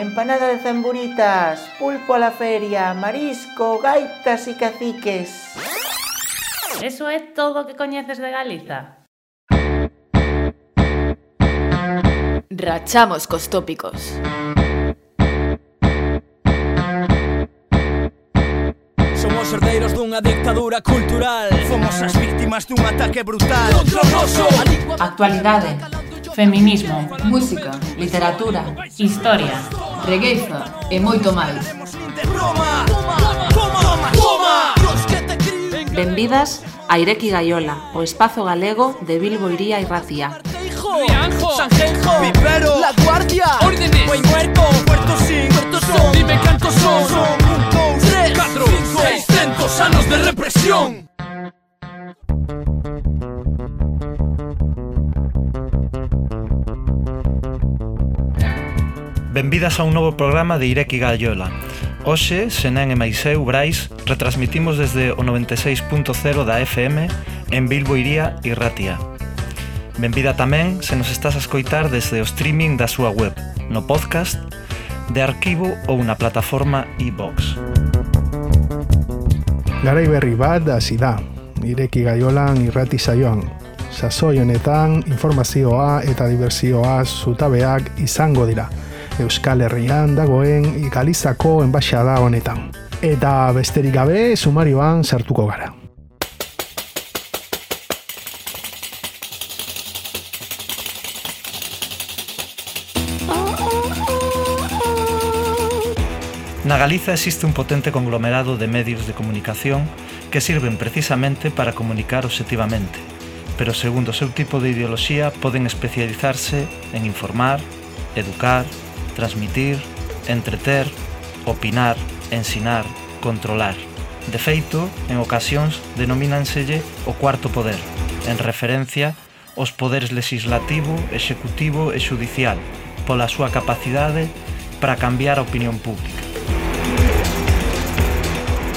empanada de zamburitas, pulpo a la feria, marisco, gaitas e caciques. Eso é todo o que coñeces de Galiza. Rachamos cos tópicos. Somos herdeiros dunha dictadura cultural Fomos as víctimas dun ataque brutal Actualidade, feminismo, música, literatura, historia regueiza e moito máis. Benvidas a Ireki Gaiola, o espazo galego de Bilbo Iría e Racía. Rianjo, Sanjenjo, Vivero, La Guardia, Órdenes, Buen Muerto, Puerto Sin, Puerto Son, Dime cantos son, son, un, dos, tres, cuatro, cinco, seiscientos anos de represión. Benvidas a un novo programa de Ireki Gaiola. Hoxe, Senén e máis eu, Brais, retransmitimos desde o 96.0 da FM en Bilbo Iría e Ratia. Benvida tamén se nos estás a escoitar desde o streaming da súa web, no podcast, de arquivo ou na plataforma iVox. Garai berri bat da. Ireki gaiolan irrati saioan. Sasoi honetan informazioa eta diversioa zutabeak izango dira. Euskal Herrian dagoen Galizako enbaixada honetan. Eta besterik gabe sumarioan sartuko gara. Na Galiza existe un potente conglomerado de medios de comunicación que sirven precisamente para comunicar objetivamente, pero segundo seu tipo de ideoloxía poden especializarse en informar, educar, transmitir, entreter, opinar, ensinar, controlar. De feito, en ocasións denomínanselle o cuarto poder, en referencia aos poderes legislativo, executivo e judicial, pola súa capacidade para cambiar a opinión pública.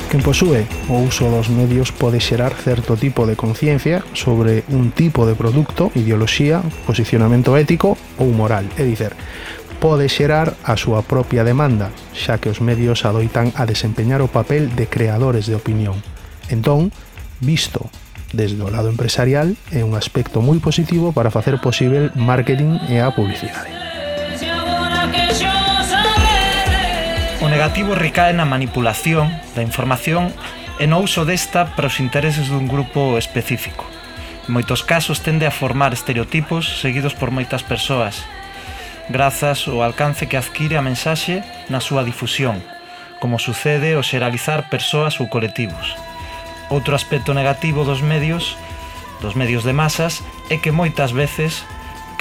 Quen posúe o uso dos medios pode xerar certo tipo de conciencia sobre un tipo de produto, ideoloxía, posicionamento ético ou moral, é dicer, pode xerar a súa propia demanda, xa que os medios adoitan a desempeñar o papel de creadores de opinión. Entón, visto desde o lado empresarial, é un aspecto moi positivo para facer posible marketing e a publicidade. O negativo recae na manipulación da información e no uso desta para os intereses dun grupo específico. En moitos casos tende a formar estereotipos seguidos por moitas persoas grazas ao alcance que adquire a mensaxe na súa difusión, como sucede ao xeralizar persoas ou colectivos. Outro aspecto negativo dos medios, dos medios de masas, é que moitas veces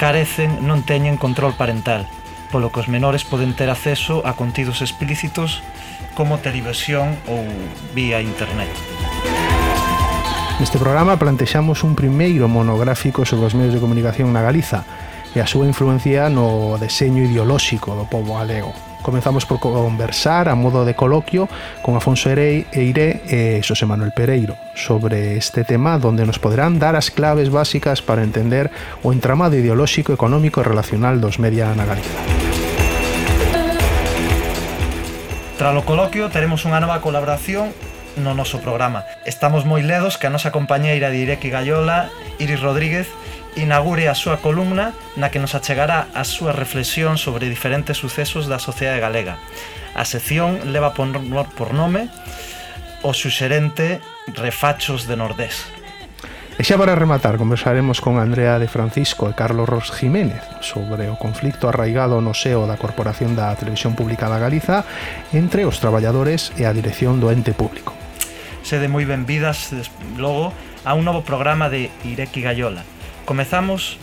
carecen non teñen control parental, polo que os menores poden ter acceso a contidos explícitos como televisión ou vía internet. Neste programa plantexamos un primeiro monográfico sobre os medios de comunicación na Galiza, e a súa influencia no deseño ideolóxico do povo galego. Comenzamos por conversar a modo de coloquio con Afonso Erei Eire e Xosé Manuel Pereiro sobre este tema donde nos poderán dar as claves básicas para entender o entramado ideolóxico, económico e relacional dos media na Galiza. Tras o coloquio teremos unha nova colaboración no noso programa. Estamos moi ledos que a nosa compañeira de Ireki Gallola, Iris Rodríguez, inaugure a súa columna na que nos achegará a súa reflexión sobre diferentes sucesos da sociedade galega. A sección leva por, por nome o suxerente Refachos de Nordés. E xa para rematar, conversaremos con Andrea de Francisco e Carlos Ros Jiménez sobre o conflicto arraigado no seo da Corporación da Televisión Pública da Galiza entre os traballadores e a dirección do ente público. Sede moi benvidas, logo, a un novo programa de Ireki Gallola. Comezamos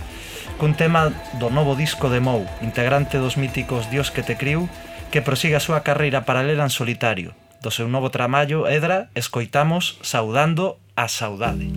cun tema do novo disco de Mou, integrante dos míticos Dios que te criu, que prosiga a súa carreira paralela en solitario. Do seu novo tramallo, Edra, escoitamos Saudando a Saudade.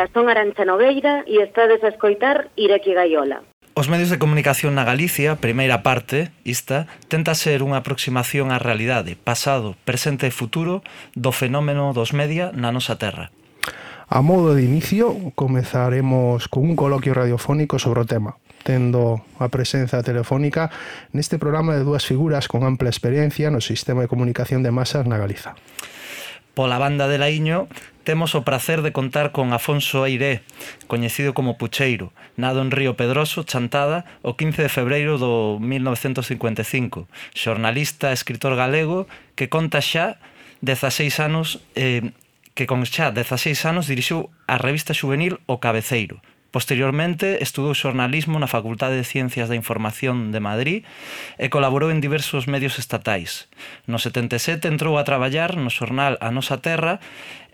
Ola, son Arancha Nogueira e estades a escoitar Ireki Gaiola. Os medios de comunicación na Galicia, primeira parte, ista, tenta ser unha aproximación á realidade, pasado, presente e futuro do fenómeno dos media na nosa terra. A modo de inicio, comezaremos con un coloquio radiofónico sobre o tema, tendo a presenza telefónica neste programa de dúas figuras con ampla experiencia no sistema de comunicación de masas na Galiza. Pola banda de Laíño temos o prazer de contar con Afonso Airé, coñecido como Pucheiro, nado en Río Pedroso, Chantada, o 15 de febreiro do 1955, xornalista e escritor galego que conta xa 16 anos eh, que con xa 16 anos dirixiu a revista juvenil O Cabeceiro, Posteriormente estudou xornalismo na Facultade de Ciencias da Información de Madrid e colaborou en diversos medios estatais. No 77 entrou a traballar no xornal A Nosa Terra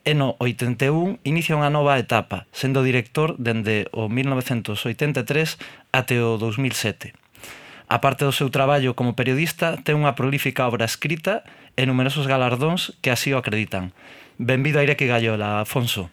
e no 81 inicia unha nova etapa, sendo director dende o 1983 até o 2007. A parte do seu traballo como periodista, ten unha prolífica obra escrita e numerosos galardóns que así o acreditan. Benvido a Ireki Gallola, Afonso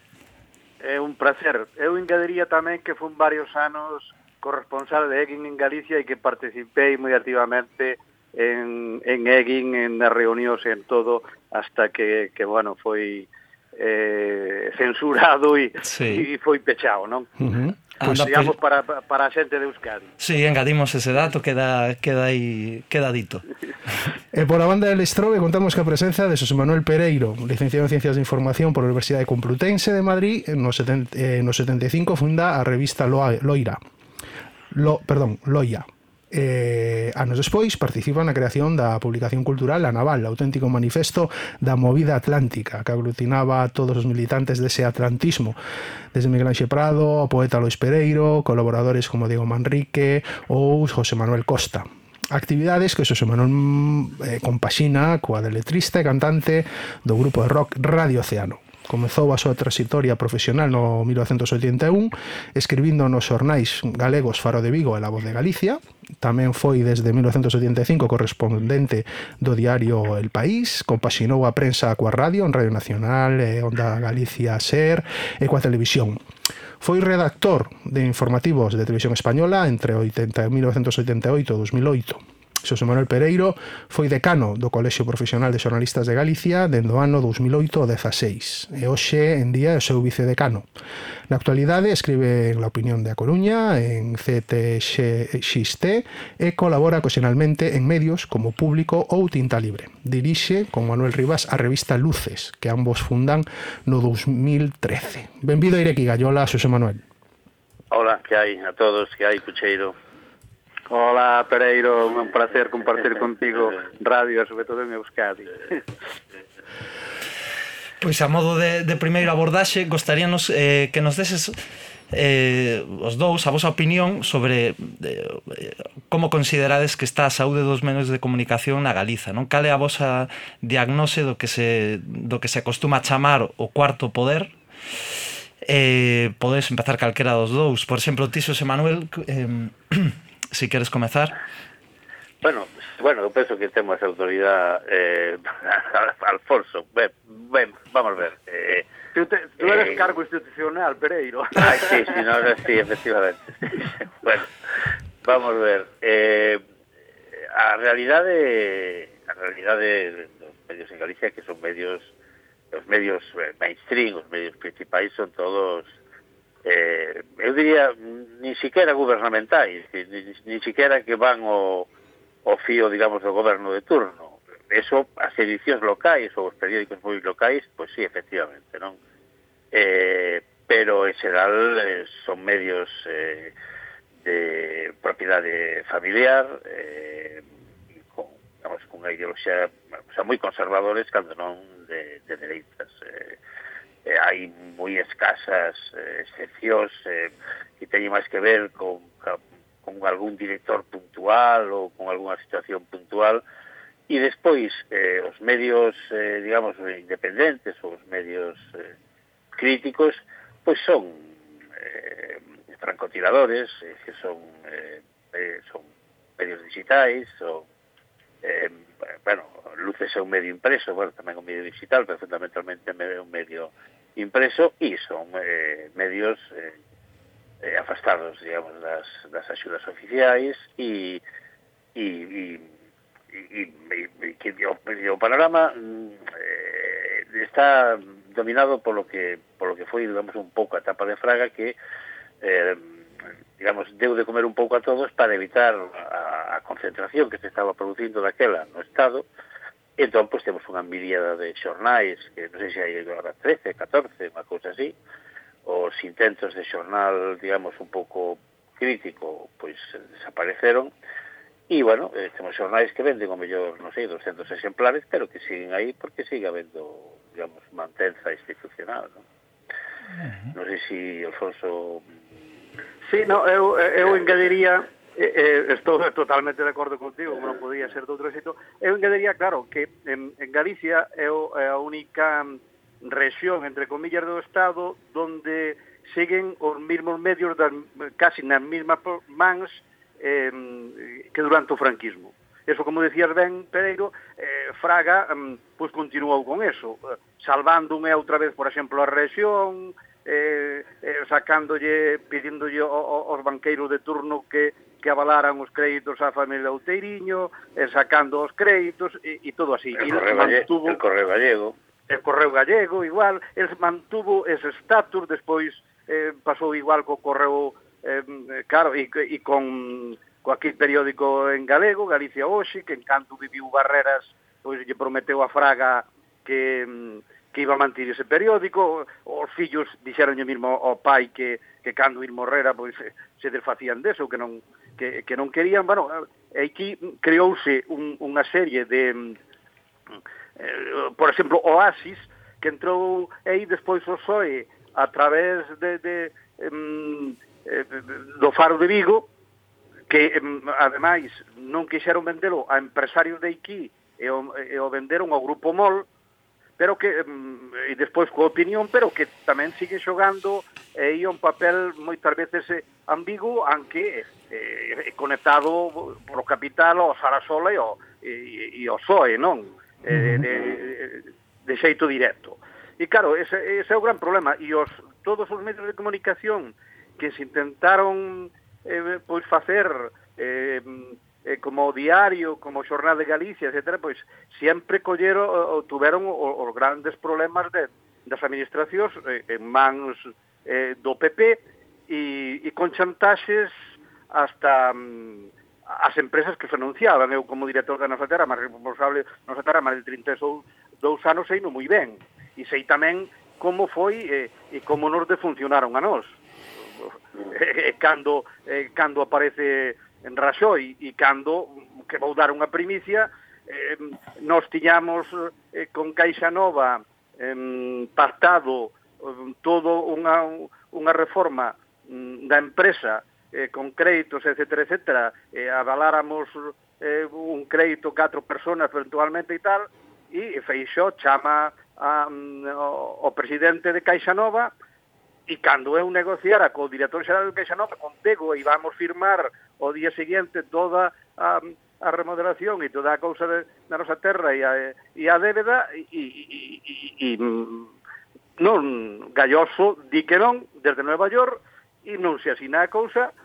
é un placer. Eu engadiría tamén que fun varios anos corresponsal de EGIN en Galicia e que participei moi activamente en, en EGIN, en as reunións en todo, hasta que, que bueno, foi eh, censurado e, sí. e foi pechado, non? Uh -huh. Pois digamos ah, para, para a xente de Euskadi. Sí, engadimos ese dato, queda, queda, aí, queda dito. Eh, e pola banda del Estrobe contamos que a presenza de Xosé Manuel Pereiro, licenciado en Ciencias de Información por a Universidade Complutense de Madrid, no, 70, eh, no 75 funda a revista Loa, Loira. Lo, perdón, Loia eh, anos despois participa na creación da publicación cultural La Naval, auténtico manifesto da movida atlántica que aglutinaba a todos os militantes dese atlantismo. Desde Miguel Anxe Prado, o poeta Lois Pereiro colaboradores como Diego Manrique ou José Manuel Costa. Actividades que Xosé Manuel eh, compaxina coa de letrista e cantante do grupo de rock Radio Oceano. Comezou a súa transitoria profesional no 1981 escribindo nos xornais galegos Faro de Vigo e La Voz de Galicia. Tamén foi desde 1985 correspondente do diario El País. Compaxinou a prensa coa radio en Radio Nacional, e Onda Galicia Ser e coa televisión. Foi redactor de informativos de Televisión Española entre 80, 1988 e 2008 Xosé Manuel Pereiro foi decano do Colexio Profesional de Xornalistas de Galicia dende o ano 2008 ao 16 e hoxe en día é o seu vicedecano. Na actualidade escribe en La Opinión de A Coruña, en CTXT e colabora ocasionalmente en medios como Público ou Tinta Libre. Dirixe con Manuel Rivas a revista Luces, que ambos fundan no 2013. Benvido a Irequi Gallola, Xosé Manuel. Hola, que hai a todos, que hai, Cucheiro. Hola, Pereiro, un placer compartir contigo radio, sobre todo en Euskadi. Pois a modo de, de primeiro abordaxe, gostaríanos eh, que nos deses eh, os dous a vosa opinión sobre eh, como considerades que está a saúde dos medios de comunicación na Galiza, non? Cal é a vosa diagnose do que se, do que se acostuma chamar o cuarto poder? Eh, podes empezar calquera dos dous. Por exemplo, ti, Xosé Manuel, eh, si queres comezar. Bueno, bueno, eu penso que temos a autoridade eh, Alfonso. Ben, ben, vamos ver. Eh, tú, te, tú eres eh, cargo institucional, Pereiro. Ay, sí, sí, no, sí, efectivamente. bueno, vamos ver. Eh, a realidade a realidade dos medios en Galicia que son medios os medios eh, mainstream, os medios principais son todos eh, eu diría ni siquiera gubernamentais, ni, ni siquiera que van o, o fío, digamos, do goberno de turno. Eso, as edicións locais ou os periódicos moi locais, pois pues, sí, efectivamente, non? Eh, pero, en xeral, eh, son medios eh, de propiedade familiar, eh, con, digamos, cunha ideoloxía o sea, moi conservadores cando non de, de dereitas. Eh, eh, hai moi escasas eh, excepcións eh, que teñen máis que ver con, con algún director puntual ou con algunha situación puntual. E despois eh, os medios eh, digamos independentes ou os medios eh, críticos pois son eh, francotiradores eh, que son eh, eh, son medios digitais ou eh, Eh, bueno, Luces é un medio impreso, bueno, tamén un medio digital, pero fundamentalmente é un medio impreso e son eh, medios eh, eh, afastados, digamos, das, das axudas oficiais e e, e, e, e que o, o panorama mm, eh, está dominado polo que polo que foi, digamos, un pouco a etapa de Fraga que eh, digamos, deu de comer un pouco a todos para evitar a, a concentración que se estaba producindo daquela no Estado, entón, pois, temos unha miríada de xornais, que non sei se hai agora 13, 14, unha cousa así, os intentos de xornal, digamos, un pouco crítico, pois, desapareceron, E, bueno, eh, temos xornais que venden, o mellor, non sei, 200 exemplares, pero que siguen aí porque sigue habendo, digamos, mantenza institucional, non? Uh -huh. Non sei se, Alfonso, Sí, no, eu, eu engadiría eh, estou totalmente de acordo contigo, como non podía ser de outro xeito. Eu engadiría, claro, que en, en Galicia é a única rexión, entre comillas, do Estado donde seguen os mesmos medios das, casi nas mesmas mans eh, que durante o franquismo. Eso, como decías ben, Pereiro, eh, Fraga eh, pois continuou con eso, eh, salvando unha outra vez, por exemplo, a rexión, eh, eh, eh, sacándolle, pidíndolle aos banqueiros de turno que, que avalaran os créditos á familia Outeiriño, eh, sacando os créditos e, e todo así. El correo, mantuvo, el correo gallego. El correo gallego, igual, el mantuvo ese status, despois eh, pasou igual co correo, eh, claro, e, e con co aquí periódico en galego, Galicia Hoxe, que en canto viviu Barreras, pois lle prometeu a Fraga que mm, que iba a mantir ese periódico, os fillos dixeronlle mesmo ao pai que, que cando ir morrera pois, se desfacían deso, que non, que, que non querían, bueno, e aquí creouse un, unha serie de, eh, por exemplo, Oasis, que entrou aí despois o SOE a través de, de, um, do Faro de Vigo, que, um, ademais, non quixeron vendelo a empresarios de aquí e o, e o venderon ao Grupo MOL, pero que e despois coa opinión, pero que tamén sigue xogando e eh, un papel moitas veces ambiguo, anque eh, conectado polo capital ao Sarasola e ao, e, e ao PSOE, non? Eh, de, de xeito directo. E claro, ese, ese é o gran problema. E os, todos os medios de comunicación que se intentaron eh, pois facer eh, eh, como Diario, como Xornal de Galicia, etcétera, pois sempre colleron ou tuveron os grandes problemas de, das administracións eh, en mans eh, do PP e, e con chantaxes hasta mm, as empresas que se anunciaban. Eu, como director da nosa terra, máis responsable da nosa terra, máis de 32 anos, sei non moi ben. E sei tamén como foi eh, e como nos defuncionaron a nós. E, cando, eh, cando aparece en Raxoi e cando, que vou dar unha primicia, eh, nos tiñamos eh, con Caixa Nova eh, pactado eh, todo unha, unha reforma mm, da empresa eh, con créditos, etc., etc., eh, avaláramos eh, un crédito catro personas eventualmente e tal, e Feixó chama a, um, o, o presidente de Caixa Nova, E cando eu negociara co director xeral do con contego e vamos firmar o día seguinte toda a, a remodelación e toda a cousa de, da nosa terra e a, e a débeda e, e, e, e mm, non Galloso di que non desde Nueva York e non se asina a cousa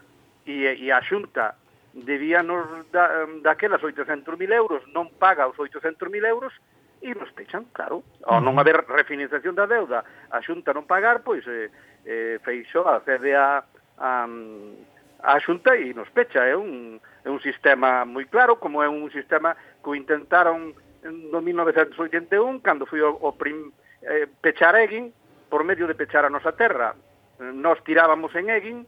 e, e a xunta debía nos da, mm, daquelas 800.000 euros non paga os 800.000 euros e nos pechan, claro. Ao non haber refinanciación da deuda, a Xunta non pagar, pois eh, eh, Feixó accede a, a, a xunta e nos pecha. É un, é un sistema moi claro, como é un sistema que intentaron no 1981, cando foi o, o prim, eh, pechar Egin, por medio de pechar a nosa terra. Nos tirábamos en Egin,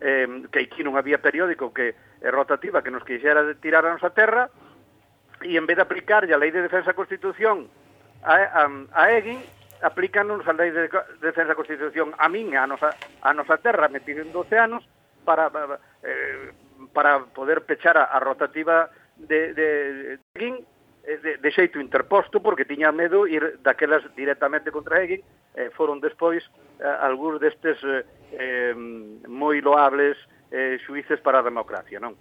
eh, que aquí non había periódico que é rotativa que nos quixera de tirar a nosa terra, e en vez de aplicar a Lei de Defensa da Constitución a, a, a Egin, aplícanos a lei de defensa da Constitución a min, a nosa, a nosa terra, me piden 12 anos para, para, eh, para poder pechar a, a rotativa de, de, de Hegin eh, de, de xeito interposto porque tiña medo ir daquelas directamente contra Egin, eh, foron despois eh, algúns destes eh, eh, moi loables eh, xuíces para a democracia, non?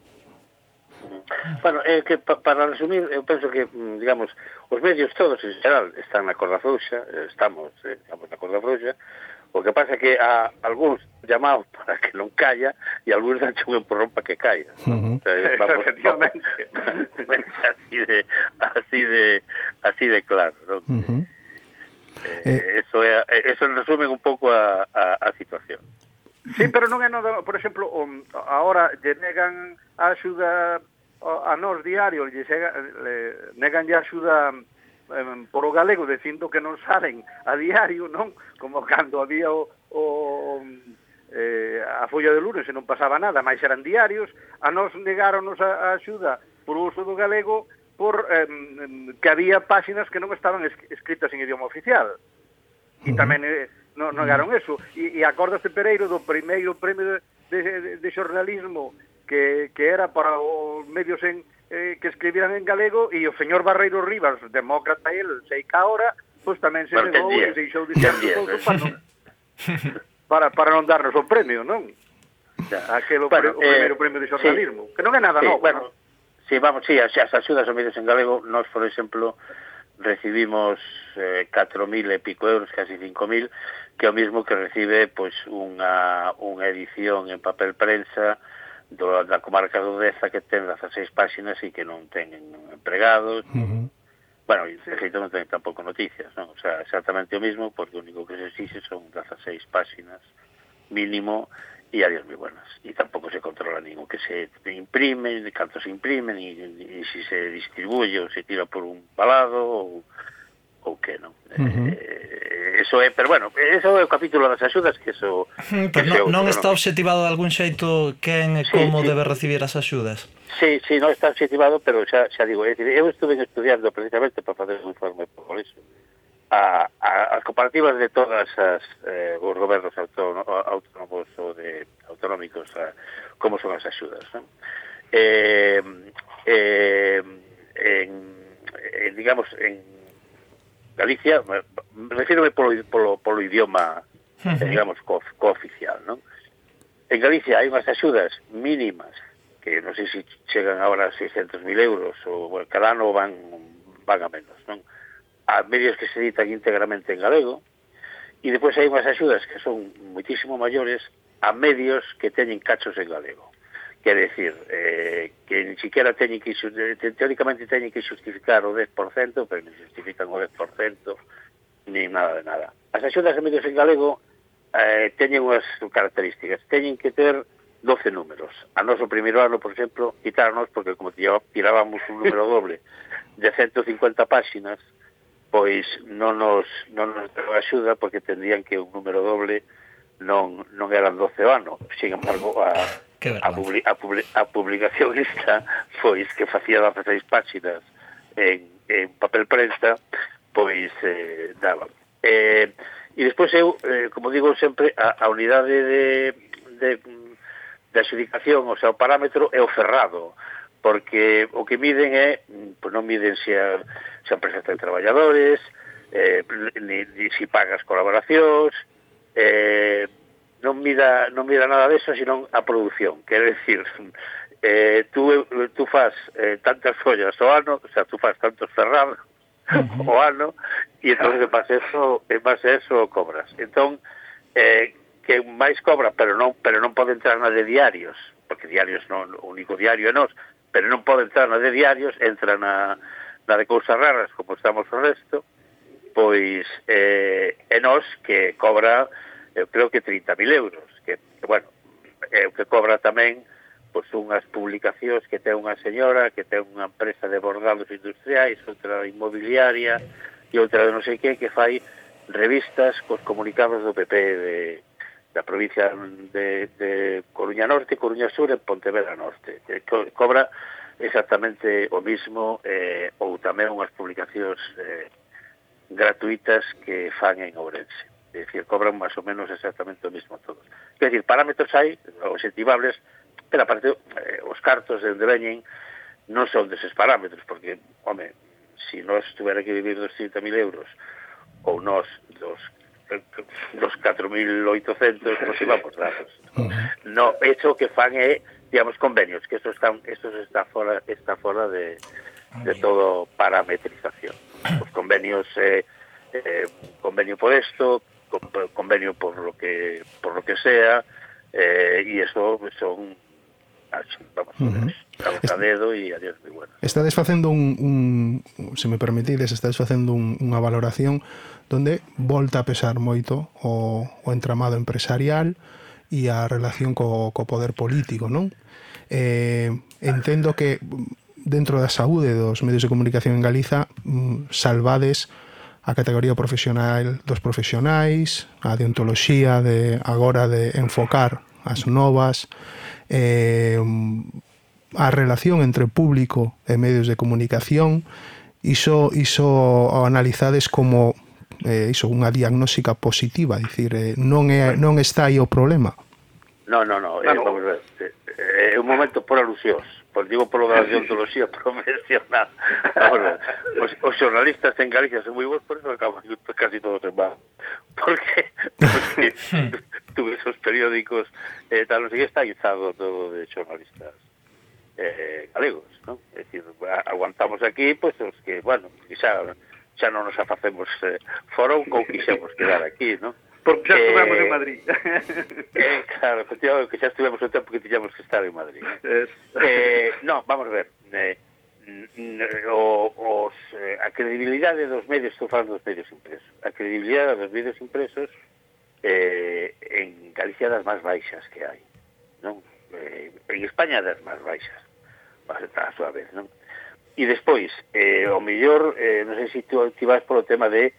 Bueno, é que pa, para resumir, eu penso que, mm, digamos, os medios todos en xeral están na corda frouxa, eh, estamos, eh, estamos na corda frouxa, o que pasa é que a algúns llamados para que non calla e algúns dan un empurrón para que caia. Uh -huh. o sea, vamos, Efectivamente. Así, de, así, de, así de claro, ¿no? Uh -huh. eh, eh, eso, é, eso resume un pouco a, a, a situación. Sí, pero non é nada, por exemplo, um, ahora lle negan a axuda a nós diario lle, chega, le, negan lle axuda por o galego dicindo que non salen a diario, non? Como cando había o, o eh, a folla de lunes e non pasaba nada, máis eran diarios, a nós negáronos a, a axuda por o uso do galego por eh, que había páxinas que non estaban es, escritas en idioma oficial. E tamén eh, non negaron eso. E, e acordaste Pereiro do primeiro premio de, de, de xornalismo que, que era para os medios en, eh, que escribían en galego e o señor Barreiro Rivas, demócrata el, sei que ahora, pois pues tamén se negou e deixou de ser eh. para, non, para, para non darnos o premio, non? Aquel bueno, pre, o primeiro eh, premio de xornalismo, sí, que non é nada sí, novo. Bueno, non? Sí, vamos, sí, as, as axudas aos medios en galego, nós, por exemplo, recibimos eh, 4.000 e pico euros, casi 5.000, que é o mismo que recibe pois, unha, unha edición en papel prensa do, da comarca do Deza que ten 16 páxinas e que non ten empregados, uh -huh. bueno, e de feito non ten tampouco noticias, non? O sea, exactamente o mismo, porque o único que se exixe son 16 páxinas mínimo e áreas moi buenas. E tampouco se controla nin o que se imprime, canto se imprime, ni, ni, ni, se se distribuye ou se tira por un balado ou ou que non. Uh -huh. eh, eso é, pero bueno, eso é o capítulo das axudas que eso que pero non, non está obxectivado de algún xeito quen e sí, como sí. debe recibir as axudas. Sí, sí, non está obxectivado, pero xa, xa digo, é dicir, eu estuve estudiando precisamente para facer un informe por iso a, a, as comparativas de todas as eh, os gobernos autónomos ou de autonómicos a, como son as axudas, non? Eh, eh, en, en digamos en Galicia refírome polo, polo, polo idioma eh, digamos co, cooficial non? en Galicia hai unhas axudas mínimas que non sei se chegan agora a 600.000 euros ou bueno, cada ano van van a menos non? a medios que se editan íntegramente en galego E depois hai unhas axudas que son moitísimo maiores a medios que teñen cachos en galego. Quer decir, eh, que ni siquiera teñen que, eh, teóricamente teñen que justificar o 10%, pero non justifican o 10%, ni nada de nada. As axudas de medios en galego eh, teñen unhas características, teñen que ter 12 números. A noso primeiro ano, por exemplo, quitarnos, porque como tirábamos un número doble de 150 páxinas, pois non nos, non nos axuda porque tendrían que un número doble non, non eran 12 anos. Sin embargo, a, que a, publi a, publi a publicación esta pois que facía 16 páxinas en, en papel prensa pois eh, daba. Eh, e despois eu, eh, como digo sempre a, a unidade de, de de adjudicación, o sea, o parámetro é o ferrado, porque o que miden é, pois non miden se a, se a empresa ten traballadores, eh, ni, ni si pagas colaboracións, eh, non mira, non mira nada deso, sino a produción. Quer decir, eh, tú, tú faz eh, tantas follas o ano, o sea, tú faz tantos ferrados uh -huh. o ano, e entón en base a eso, en base a eso cobras. Entón, eh, que máis cobra, pero non, pero non pode entrar na de diarios, porque diarios non, o único diario é nos, pero non pode entrar na de diarios, entra na, na de cousas raras, como estamos o resto, pois eh, é nos que cobra eu creo que 30.000 euros, que, que bueno, é o que cobra tamén pois unhas publicacións que ten unha señora, que ten unha empresa de bordados industriais, outra inmobiliaria e outra de non sei que, que fai revistas cos comunicados do PP de, da provincia de, de Coruña Norte, Coruña Sur e Pontevedra Norte. Co, cobra exactamente o mismo eh, ou tamén unhas publicacións eh, gratuitas que fan en Ourense es decir, cobran más o menos exactamente o mismo todos. Es decir, parámetros hai objetivables, pero aparte eh, os cartos de Dreñen non son deses parámetros, porque, home, si nós tuvera que vivir dos 30.000 euros ou nós dos dos 4.800 pois íbamos dados. No, eso que fan é, digamos, convenios, que estos está, esto está fora, está fora de, de todo parametrización. Os convenios eh, eh, convenio por esto, convenio por lo que por lo que sea eh, y eso son vamos uh -huh. a dedo e adiós moi bueno. Estades facendo un, un se me permitides, estades facendo un, unha valoración donde volta a pesar moito o, o entramado empresarial e a relación co, co poder político, non? Eh, entendo que dentro da saúde dos medios de comunicación en Galiza mm, salvades a categoría profesional dos profesionais, a deontoloxía de agora de enfocar as novas, eh, a relación entre público e medios de comunicación, iso, iso analizades como eh, iso unha diagnóstica positiva, dicir, eh, non é non está aí o problema. Non, non, non, eh, vamos ver. Eh, eh, é un momento por alusións por, digo polo da deontoloxía profesional. Ahora, os, os xornalistas en Galicia son moi bons, por eso acaban casi todos en van. Porque, porque tuve esos periódicos, eh, tal, non sei que está guisado todo de xornalistas eh, galegos, non? É dicir, aguantamos aquí, pois, pues, os que, bueno, xa, xa non nos afacemos eh, foro ou quixemos quedar aquí, non? Porque xa estivemos eh, en Madrid. Eh, claro, efectivamente, que xa estivemos o tempo que tiñamos que estar en Madrid. Eh, eh no, vamos a ver. Eh, o, os, eh, a credibilidade dos medios, estou falando dos medios impresos, a credibilidade dos medios impresos eh, en Galicia das máis baixas que hai, non? Eh, en España das máis baixas, a súa vez, non? E despois, eh, o mellor, eh, non sei se tú activas polo tema de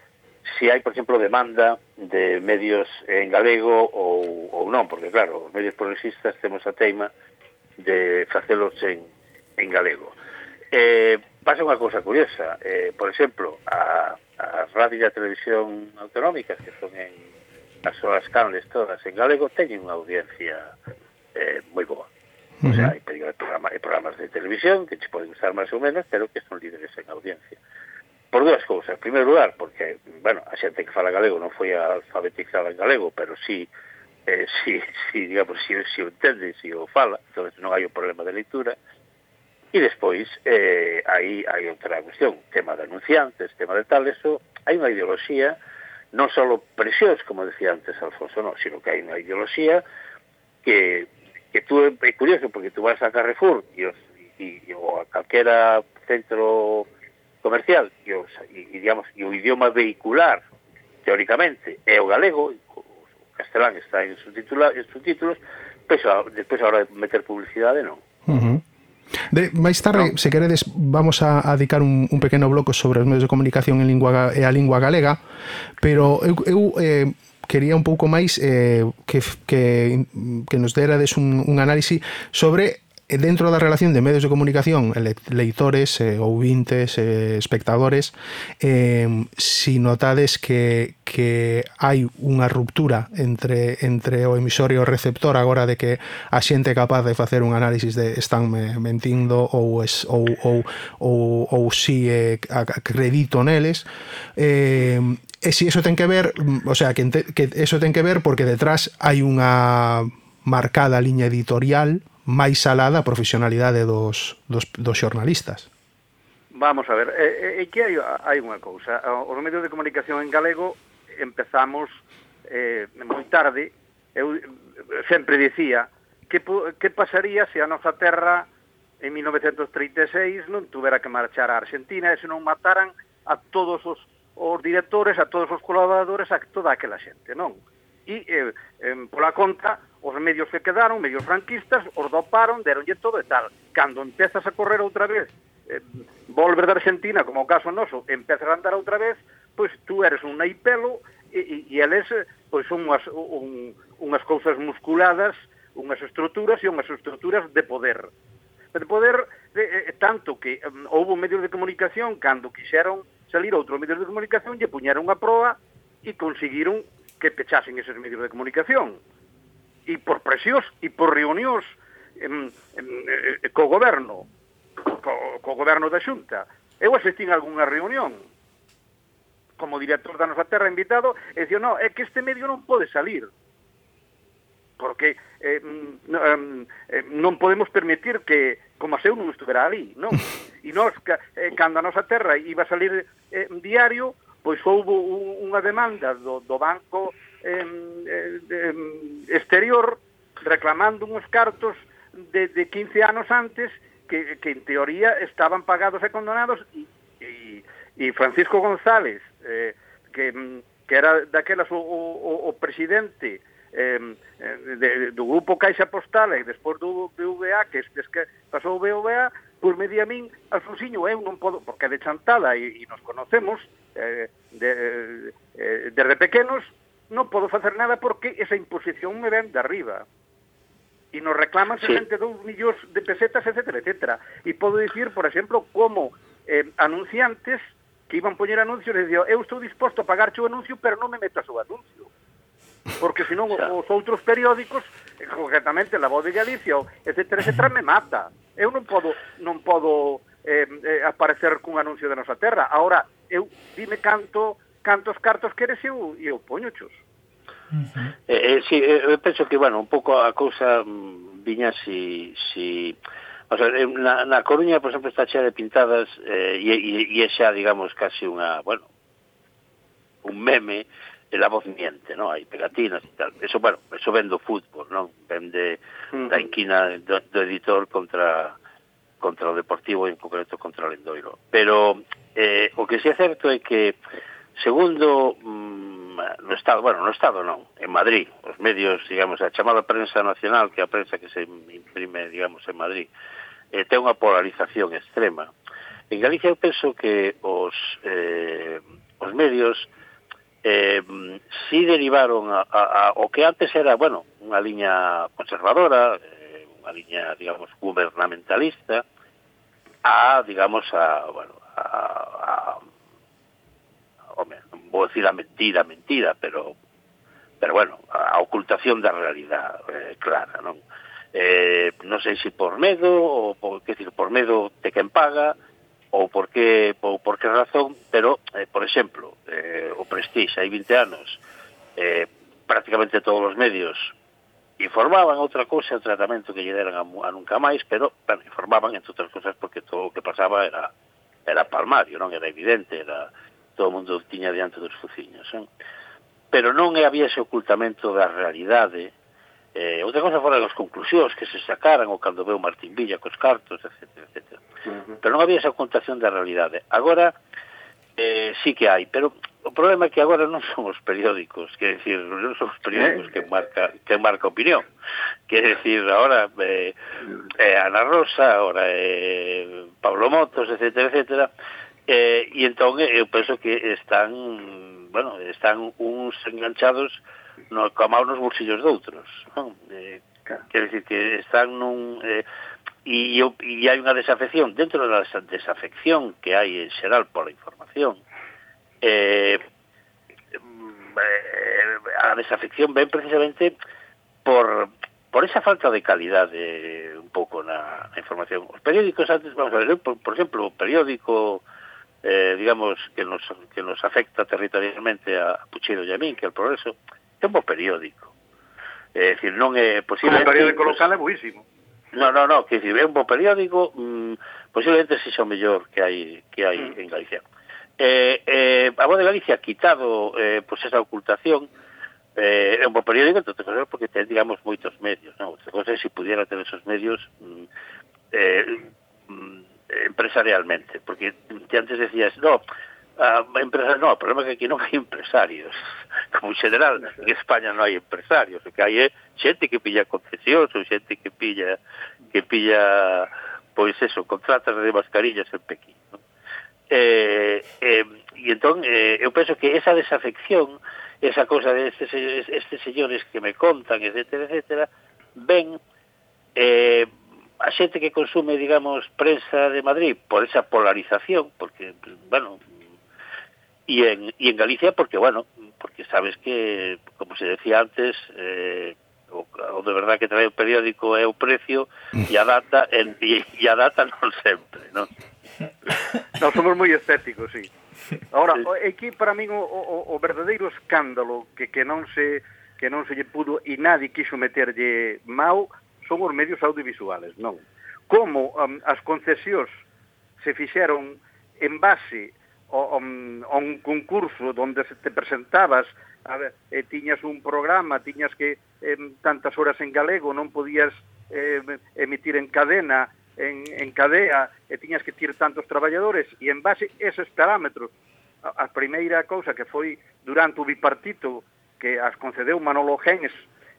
se hai, por exemplo, demanda de medios en galego ou, ou non, porque claro, os medios progresistas temos a teima de facelos en, en galego. Eh, pasa unha cousa curiosa, eh, por exemplo, a, a radio e a televisión autonómicas que son en as súas canles todas en galego teñen unha audiencia eh, moi boa. O sea, hai programas, hai programas de televisión que che poden gustar máis ou menos, pero que son líderes en audiencia por dúas cousas. En primeiro lugar, porque, bueno, a xente que fala galego non foi alfabetizada en galego, pero sí, eh, sí, sí digamos, si, si o entende, si o fala, entón non hai un problema de leitura. E despois, eh, aí hai outra cuestión, tema de anunciantes, tema de tal, eso, hai unha ideoloxía, non só presións, como decía antes Alfonso, non, sino que hai unha ideoloxía que, que tú, é curioso, porque tú vas a Carrefour e, os, e, e, ou a calquera centro comercial e, os, e, e, digamos, e o idioma vehicular teóricamente é o galego o castelán está en subtitula, en subtítulos pois despois a hora de meter publicidade non uh -huh. De, máis tarde, no. se queredes, vamos a, a dedicar un, un pequeno bloco sobre os medios de comunicación en lingua, e a lingua galega, pero eu, eu eh, quería un pouco máis eh, que, que, que nos derades un, un análise sobre E dentro da relación de medios de comunicación, eh, leitores, eh, ouvintes, eh, espectadores, eh, si notades que, que hai unha ruptura entre, entre o emisor e o receptor agora de que a xente é capaz de facer un análisis de están mentindo ou, es, ou, ou, ou, ou si eh, acredito neles, eh, e si eso ten que ver, mm, o sea, que, que eso ten que ver porque detrás hai unha marcada liña editorial máis alá da profesionalidade dos, dos, dos xornalistas. Vamos a ver, é, é que hai, hai unha cousa. Os medios de comunicación en galego empezamos eh, moi tarde. Eu sempre dicía que, que pasaría se a nosa terra en 1936 non tuvera que marchar a Argentina e se non mataran a todos os, os directores, a todos os colaboradores, a toda aquela xente, non? E, eh, eh, pola conta, Os medios que quedaron, medios franquistas, os doparon, deronlle todo e tal. Cando empezas a correr outra vez, eh, volver da Argentina, como o caso noso, empezas a andar outra vez, pois tú eres un naipelo e, e, e eles eh, pois son unhas, un, unhas cousas musculadas, unhas estruturas e unhas estruturas de poder. De poder de, eh, eh tanto que um, houve medios de comunicación cando quixeron salir outros medios de comunicación lle puñeron a proa e conseguiron que pechasen eses medios de comunicación e por presións e por reunións em, em, em, eh, co goberno, co, co goberno da Xunta. Eu asistín a algunha reunión como director da nosa terra invitado e dixo, no, é que este medio non pode salir porque eh, mm, eh, non podemos permitir que como a seu non estuvera ali, non? E nós, eh, cando a nosa terra iba a salir eh, diario, pois houve unha demanda do, do Banco eh, eh, exterior reclamando uns cartos de, de 15 anos antes que, que en teoría estaban pagados e condonados e, e, e Francisco González eh, que, que era daquelas o, o, o presidente eh, de, do grupo Caixa Postal e despois do BVA que estes que pasou o BVA por me di a min, Alfonsiño, eu non podo, porque é de chantada e, e nos conocemos eh, de, eh, desde pequenos, non podo facer nada porque esa imposición me ven de arriba. E nos reclaman 62 sí. millóns de pesetas, etc, etc. E podo dicir, por exemplo, como eh, anunciantes que iban poñer anuncios e dicían, eu estou disposto a pagar o anuncio, pero non me meto a seu anuncio. Porque senón os outros periódicos, eh, concretamente La Voz de Galicia, etc, etc, me mata. Eu non podo, non podo eh, eh, aparecer cun anuncio de nosa terra. Ahora, eu dime canto cantos cartos queres eu, eu poño chos. Uh -huh. eh, eh, sí, eh, eu penso que, bueno, un pouco a cousa mm, viña si, si O sea, eh, na, na Coruña, por exemplo, está chea de pintadas eh, e, e, e xa, digamos, casi unha, bueno, un meme de la voz miente, ¿no? Hai pegatinas e tal. Eso, bueno, eso vende fútbol, non? Vende mm. da inquina do, do editor contra contra o Deportivo e en concreto contra o Lendoiro. Pero eh, o que sí é certo é que Segundo, mm, no Estado, bueno, no Estado non, en Madrid, os medios, digamos, a chamada prensa nacional, que é a prensa que se imprime, digamos, en Madrid, eh, ten unha polarización extrema. En Galicia eu penso que os, eh, os medios eh, si derivaron a, a, a, o que antes era, bueno, unha liña conservadora, eh, unha liña, digamos, gubernamentalista, a, digamos, a, bueno, a, a home, vou decir a mentira, mentira, pero pero bueno, a ocultación da realidade eh, clara, non? Eh, non sei se por medo ou por, que decir, por medo de quen paga ou por que, por, por que razón, pero, eh, por exemplo, eh, o Prestige, hai 20 anos, eh, prácticamente todos os medios informaban outra cousa, o tratamento que lle deran a, a nunca máis, pero bueno, informaban, entre outras cousas, porque todo o que pasaba era era palmario, non era evidente, era todo o mundo tiña diante dos fuciños. Eh? Pero non había ese ocultamento da realidade. Eh, outra cosa foran as conclusións que se sacaran ou cando veu Martín Villa cos cartos, etc. etc. Uh -huh. Pero non había esa ocultación da realidade. Agora, eh, sí que hai, pero o problema é que agora non son os periódicos, quer decir, non son os periódicos eh. que marca que marca opinión. Quer decir, agora eh, eh Ana Rosa, agora eh, Pablo Motos, etcétera, etcétera, Eh, e entón eu eh, penso que están, bueno, están uns enganchados no, coa nos bolsillos doutros, non? Eh, claro. quer dizer que están nun eh, e, e hai unha desafección dentro da desafección que hai en xeral pola información eh, mm, eh, a desafección ven precisamente por por esa falta de calidade un pouco na, na información. Os periódicos antes, vamos a ver, por, por exemplo, o periódico eh, digamos, que nos, que nos afecta territorialmente a Puchero e a min, que é o Progreso, é un bo periódico. É dicir, non é posible... O periódico pues, local é buísimo. No, no, no, que dicir, é un bo periódico, mm, posiblemente sexa o mellor que hai que hai mm. en Galicia. Eh, eh, a Voz de Galicia ha quitado eh, pues esa ocultación, eh, é un bo periódico, entre cosas, porque ten, digamos, moitos medios, non? Outra cosa é se si pudiera ter esos medios mm, eh, mm, empresarialmente, porque antes decías, no, a empresa no, o problema é que aquí non hai empresarios, como en general, en España non hai empresarios, o que hai é xente que pilla concesións, ou xente que pilla, que pilla, pois eso, contratas de mascarillas en Pekín. Non? Eh, eh, e entón, eh, eu penso que esa desafección, esa cosa de estes, estes señores que me contan, etcétera, etcétera, ven eh, a xente que consume, digamos, prensa de Madrid por esa polarización, porque, bueno, y en, y en Galicia porque, bueno, porque sabes que, como se decía antes, eh, o, o de verdad que trae o periódico é o precio e a data en, e, e a data non sempre, non? Nós somos moi estéticos, sí. Ahora, é que para min o, o, o verdadeiro escándalo que, que non se que non se lle pudo e nadie quiso meterlle mau son os medios audiovisuales, non. Como um, as concesións se fixeron en base a un, um, a un concurso onde se te presentabas a ver, e tiñas un programa, tiñas que em, tantas horas en galego, non podías eh, emitir en cadena, en, en cadea, e tiñas que tir tantos traballadores, e en base a esos parámetros, a, a primeira cousa que foi durante o bipartito que as concedeu Manolo Gens,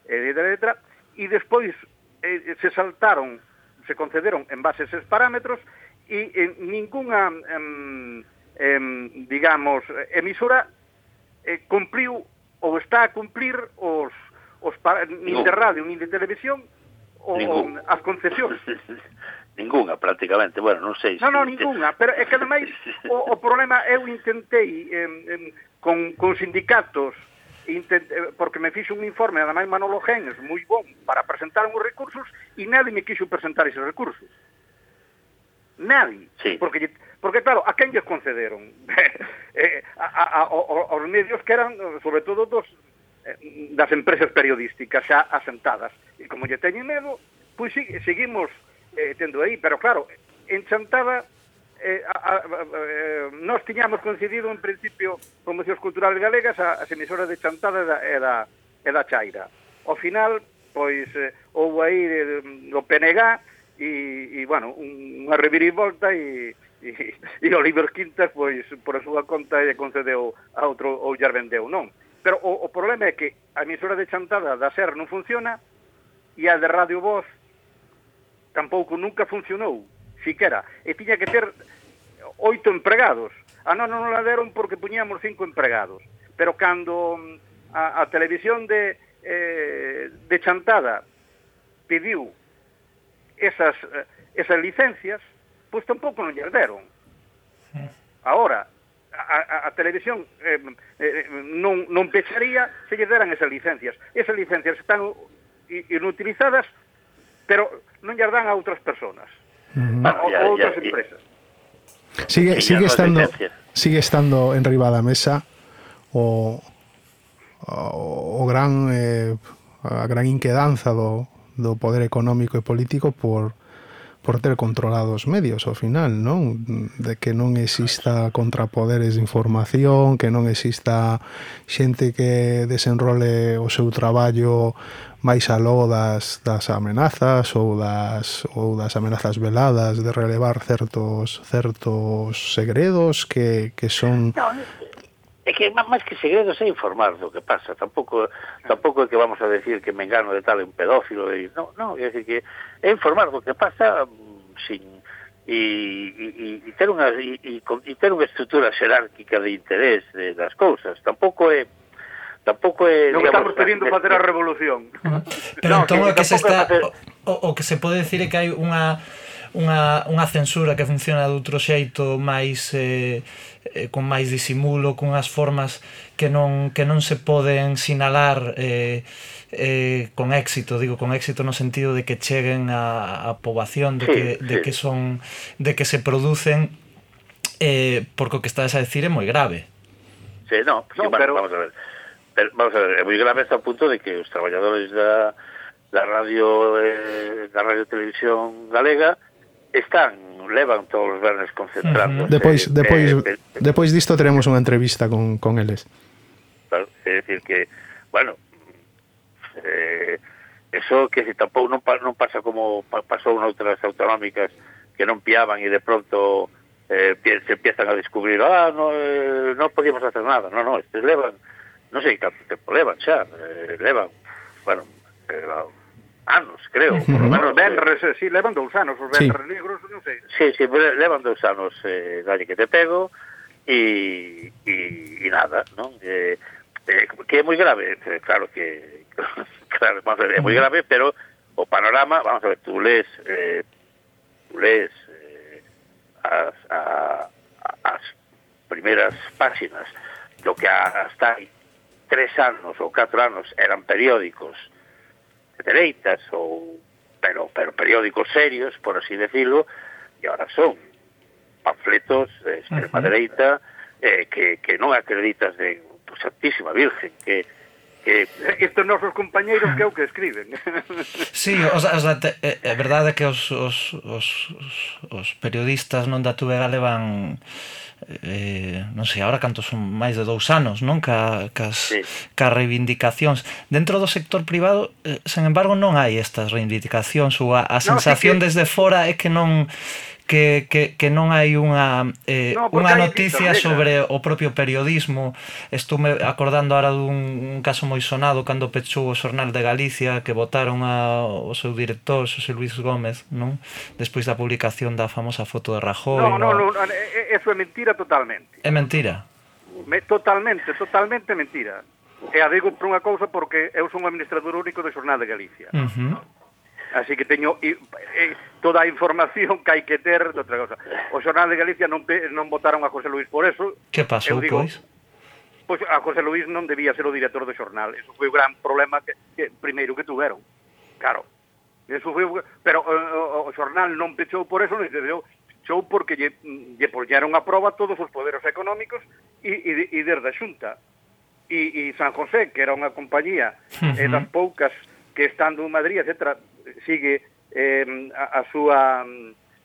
e etc, e despois eh, se saltaron, se concederon en base a eses parámetros e en ninguna, em, em, digamos, emisora eh, cumpriu ou está a cumplir os, os para, nin no. de radio, nin de televisión, o, as concesións. ninguna, prácticamente. Bueno, non sei. Non, non, ninguna. Pero é que, ademais, o, o problema eu intentei eh, eh, con, con sindicatos intenté, eh, porque me fixo un informe, ademais Manolo Genes, moi bon, para presentar uns recursos, e nadie me quixo presentar esos recursos. Nadie. Sí. Porque, porque claro, a quen lles concederon? Eh, eh, a, a, a, aos medios que eran, sobre todo, dos, eh, das empresas periodísticas xa asentadas. E como lle teñen medo, pois pues, seguimos eh, tendo aí. Pero claro, en Chantada eh, a, a, eh, nós tiñamos concedido en principio promocións culturales galegas ás emisoras de Chantada e da, e da, e da Chaira. Ao final, pois, eh, houve aí eh, mm, o PNG e, e bueno, un, unha revirivolta e, e, e Oliver Quintas, pois, por a súa conta, lle concedeu a outro ou lle vendeu, non? Pero o, o problema é que a emisora de Chantada da SER non funciona e a de Radio Voz tampouco nunca funcionou siquera, e tiña que ter oito empregados. Ah, a non non la deron porque puñamos cinco empregados. Pero cando mm, a, a televisión de, eh, de Chantada pediu esas, eh, esas licencias, pois tampouco non lle deron. Ahora, a, a, a televisión eh, eh, non, non pecharía se lle deran esas licencias. Esas licencias están inutilizadas, pero non lle dan a outras personas. Uh ah, -huh. o, ya, outras ya, empresas. Sigue, sigue estando sigue estando en riba da mesa o, o, o gran eh, a gran inquedanza do, do poder económico e político por por ter controlado os medios ao final, non? De que non exista contrapoderes de información, que non exista xente que desenrole o seu traballo máis aló das, das amenazas ou das, ou das amenazas veladas de relevar certos certos segredos que, que son que máis que segredos é informar do que pasa, tampouco tampouco é que vamos a decir que Mengano me de tal un pedófilo, e, no, no, é decir que é informar do que pasa mm, sin e, e, e ter unha e, e ter unha estrutura xerárquica de interés de, das cousas. Tampouco é tampouco é Non estamos pedindo de, facer a revolución. Pero no, entón o que se está facer... o, o que se pode decir é que hai unha unha, unha censura que funciona de outro xeito máis eh, eh, con máis disimulo, con as formas que non, que non se poden sinalar eh, eh, con éxito, digo con éxito no sentido de que cheguen a, a poboación, de que, de que son de que se producen eh, porque o que estás a decir é moi grave. Sí, no, pues, no bueno, pero... vamos a ver. Pero, vamos a ver, é moi grave hasta o punto de que os traballadores da, da radio eh, da radio televisión galega están levan todos os vernes concentrando. Uh -huh. Depois eh, depois eh, eh, depois disto teremos unha entrevista con con eles. Claro, é dicir que bueno, eh eso que se tampouco non non pasa como pasou noutras autonómicas que non piaban e de pronto eh, se empiezan a descubrir, ah, no, eh, non podíamos hacer nada. No, no, estes levan, non sei canto tempo levan xa, eh, levan, bueno, eh, anos, creo, por lo menos Benres, eh, sí, levan dous anos os Benres sí. negros, non sei. Sí, sí, levan dous anos, eh, dalle que te pego, e, e, e nada, non? Eh, eh, que é moi grave, eh, claro que, claro, vamos a ver, é moi grave, pero o panorama, vamos a ver, tú lees, eh, tú lees eh, as, a, as primeiras páxinas do que hasta hai tres anos ou catro anos eran periódicos, de dereitas ou pero pero periódicos serios, por así decirlo, e agora son panfletos eh, de extrema dereita eh, que, que non acreditas de pues, Santísima Virgen, que que estes nosos compañeiros que é o que escriben. Sí, o sea, o sea, eh, eh, te, é verdade que os, os, os, os periodistas non da Tubega levan eh, non sei, agora canto son máis de dous anos, non? Ca, cas, sí. ca reivindicacións. Dentro do sector privado, eh, sen embargo, non hai estas reivindicacións ou a, a sensación no, que... desde fora é que non que, que, que non hai unha eh, no, unha noticia sobre o propio periodismo. Estou me acordando ahora dun un caso moi sonado cando pechou o Xornal de Galicia que votaron a, o seu director, Xosé Luis Gómez, non? Despois da publicación da famosa foto de Rajoy. No, no, no, no eh, eh, eso é mentira totalmente. É mentira. Me, totalmente, totalmente mentira. E a digo por unha cousa porque eu son o administrador único do Xornal de Galicia. Uh -huh. Así que teño eh, toda a información que hai que ter outra cosa. O Xornal de Galicia non non votaron a José Luis por eso. Que pasou, digo, pois? Pois a José Luis non debía ser o director do xornal. Eso foi o gran problema que, que primeiro que tuveron. Claro. Eso foi, pero eh, o, o, o xornal non pechou por eso, non pechou pechou porque lle, lle poñeron a prova todos os poderes económicos e, e, e desde a xunta. E, e San José, que era unha compañía uh -huh. eh, das poucas que estando en Madrid, etc., sigue eh, a, a súa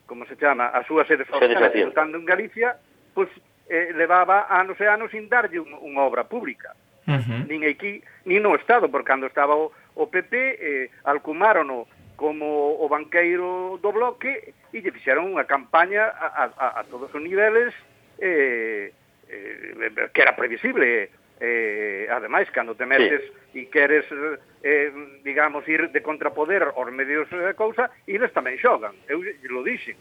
como se chama, a súa sede estando en Galicia, pois eh, levaba anos e anos sin darlle un, unha obra pública. Uh -huh. Nin aquí, nin no Estado, porque cando estaba o, o PP, eh, alcumárono como o banqueiro do bloque e lle fixeron unha campaña a, a, a todos os niveles eh, eh, que era previsible. Eh, ademais, cando te metes... Sí e queres eh, digamos ir de contrapoder aos medios de cousa, e eles tamén xogan. Eu lo dixen.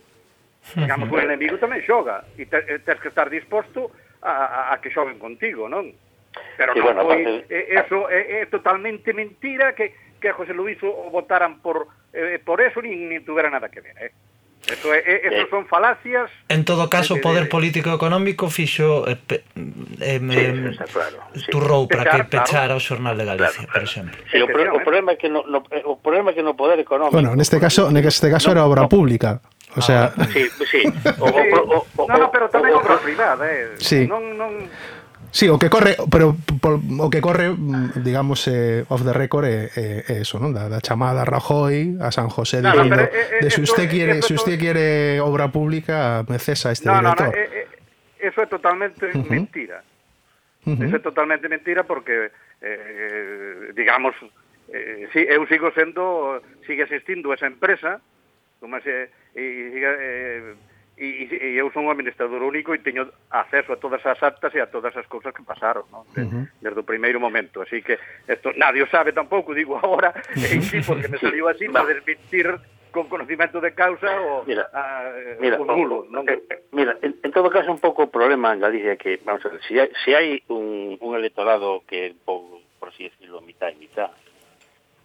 Digamos, o enemigo tamén xoga e te, tens que estar disposto a, a, a que xoguen contigo, non? Pero sí, non bueno, foi, parte... eh, eso é, eh, é totalmente mentira que que a José Luis o votaran por eh, por eso nin, nin tuvera nada que ver, eh. Eso é, eso eh. son falacias. En todo caso, o poder político e económico fixo eh, eh, sí, está claro, sí. turrou para que pechara claro. o xornal de Galicia, claro, claro. por exemplo. Sí, o, pro, o problema é que no, no eh, o problema é que no poder económico. Bueno, neste caso, neste caso no, era obra no, pública. O sea, ah, sí, sí. O, o, o, o, no, no, pero tamén obra privada, eh. Sí. Non non Sí, o que corre, pero por, o que corre, digamos, eh, off the record é eh, eh, eso, non? Da, da chamada a Rajoy a San José no, dicindo, pero, eh, eh de se si usted quiere, si usted quiere obra pública, me cesa este no, director. No, no, eh, eh, eso é totalmente uh -huh. mentira. Uh -huh. Eso é totalmente mentira porque eh, digamos eh, si eu sigo sendo sigue existindo esa empresa, como se e, e, eh, e, e eu son o administrador único e teño acceso a todas as actas e a todas as cousas que pasaron non? De, uh -huh. desde o primeiro momento así que esto, nadie o sabe tampouco digo agora en sí porque me saliu así para desmentir con conocimiento de causa o mira, a, mira, o nulo, non? Eh, mira, en, en todo caso un pouco o problema en Galicia que vamos a ver, si hai, si hai un, un electorado que por, por así decirlo mitad e mitad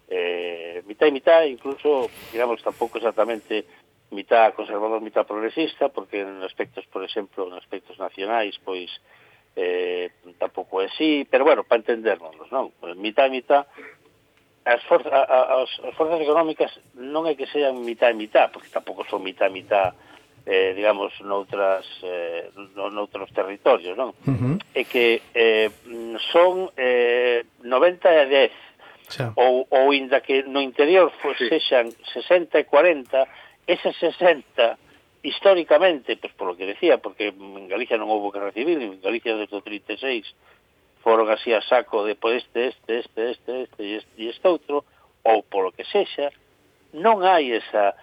eh, mitad e mitad incluso digamos tampouco exactamente mitad conservador, mitad progresista, porque en aspectos, por exemplo, en aspectos nacionais, pois eh, tampouco é así, pero bueno, para entendernos, non? Pues, mitad, mitad, as, for a, a, as, as forzas económicas non é que sean mitad e mitad, porque tampouco son mitad e mitad, eh, digamos, noutras, eh, noutros territorios, non? Uh -huh. É que eh, son eh, 90 e 10, Xa. ou, ou inda que no interior fos, sí. sexan 60 e 40, esas 60 históricamente, pues polo que decía, porque en Galicia non houve guerra civil, en Galicia desde o 36 foron así a saco de pois este, este, este, este, este e este, este outro, ou polo que sexa, non hai esa,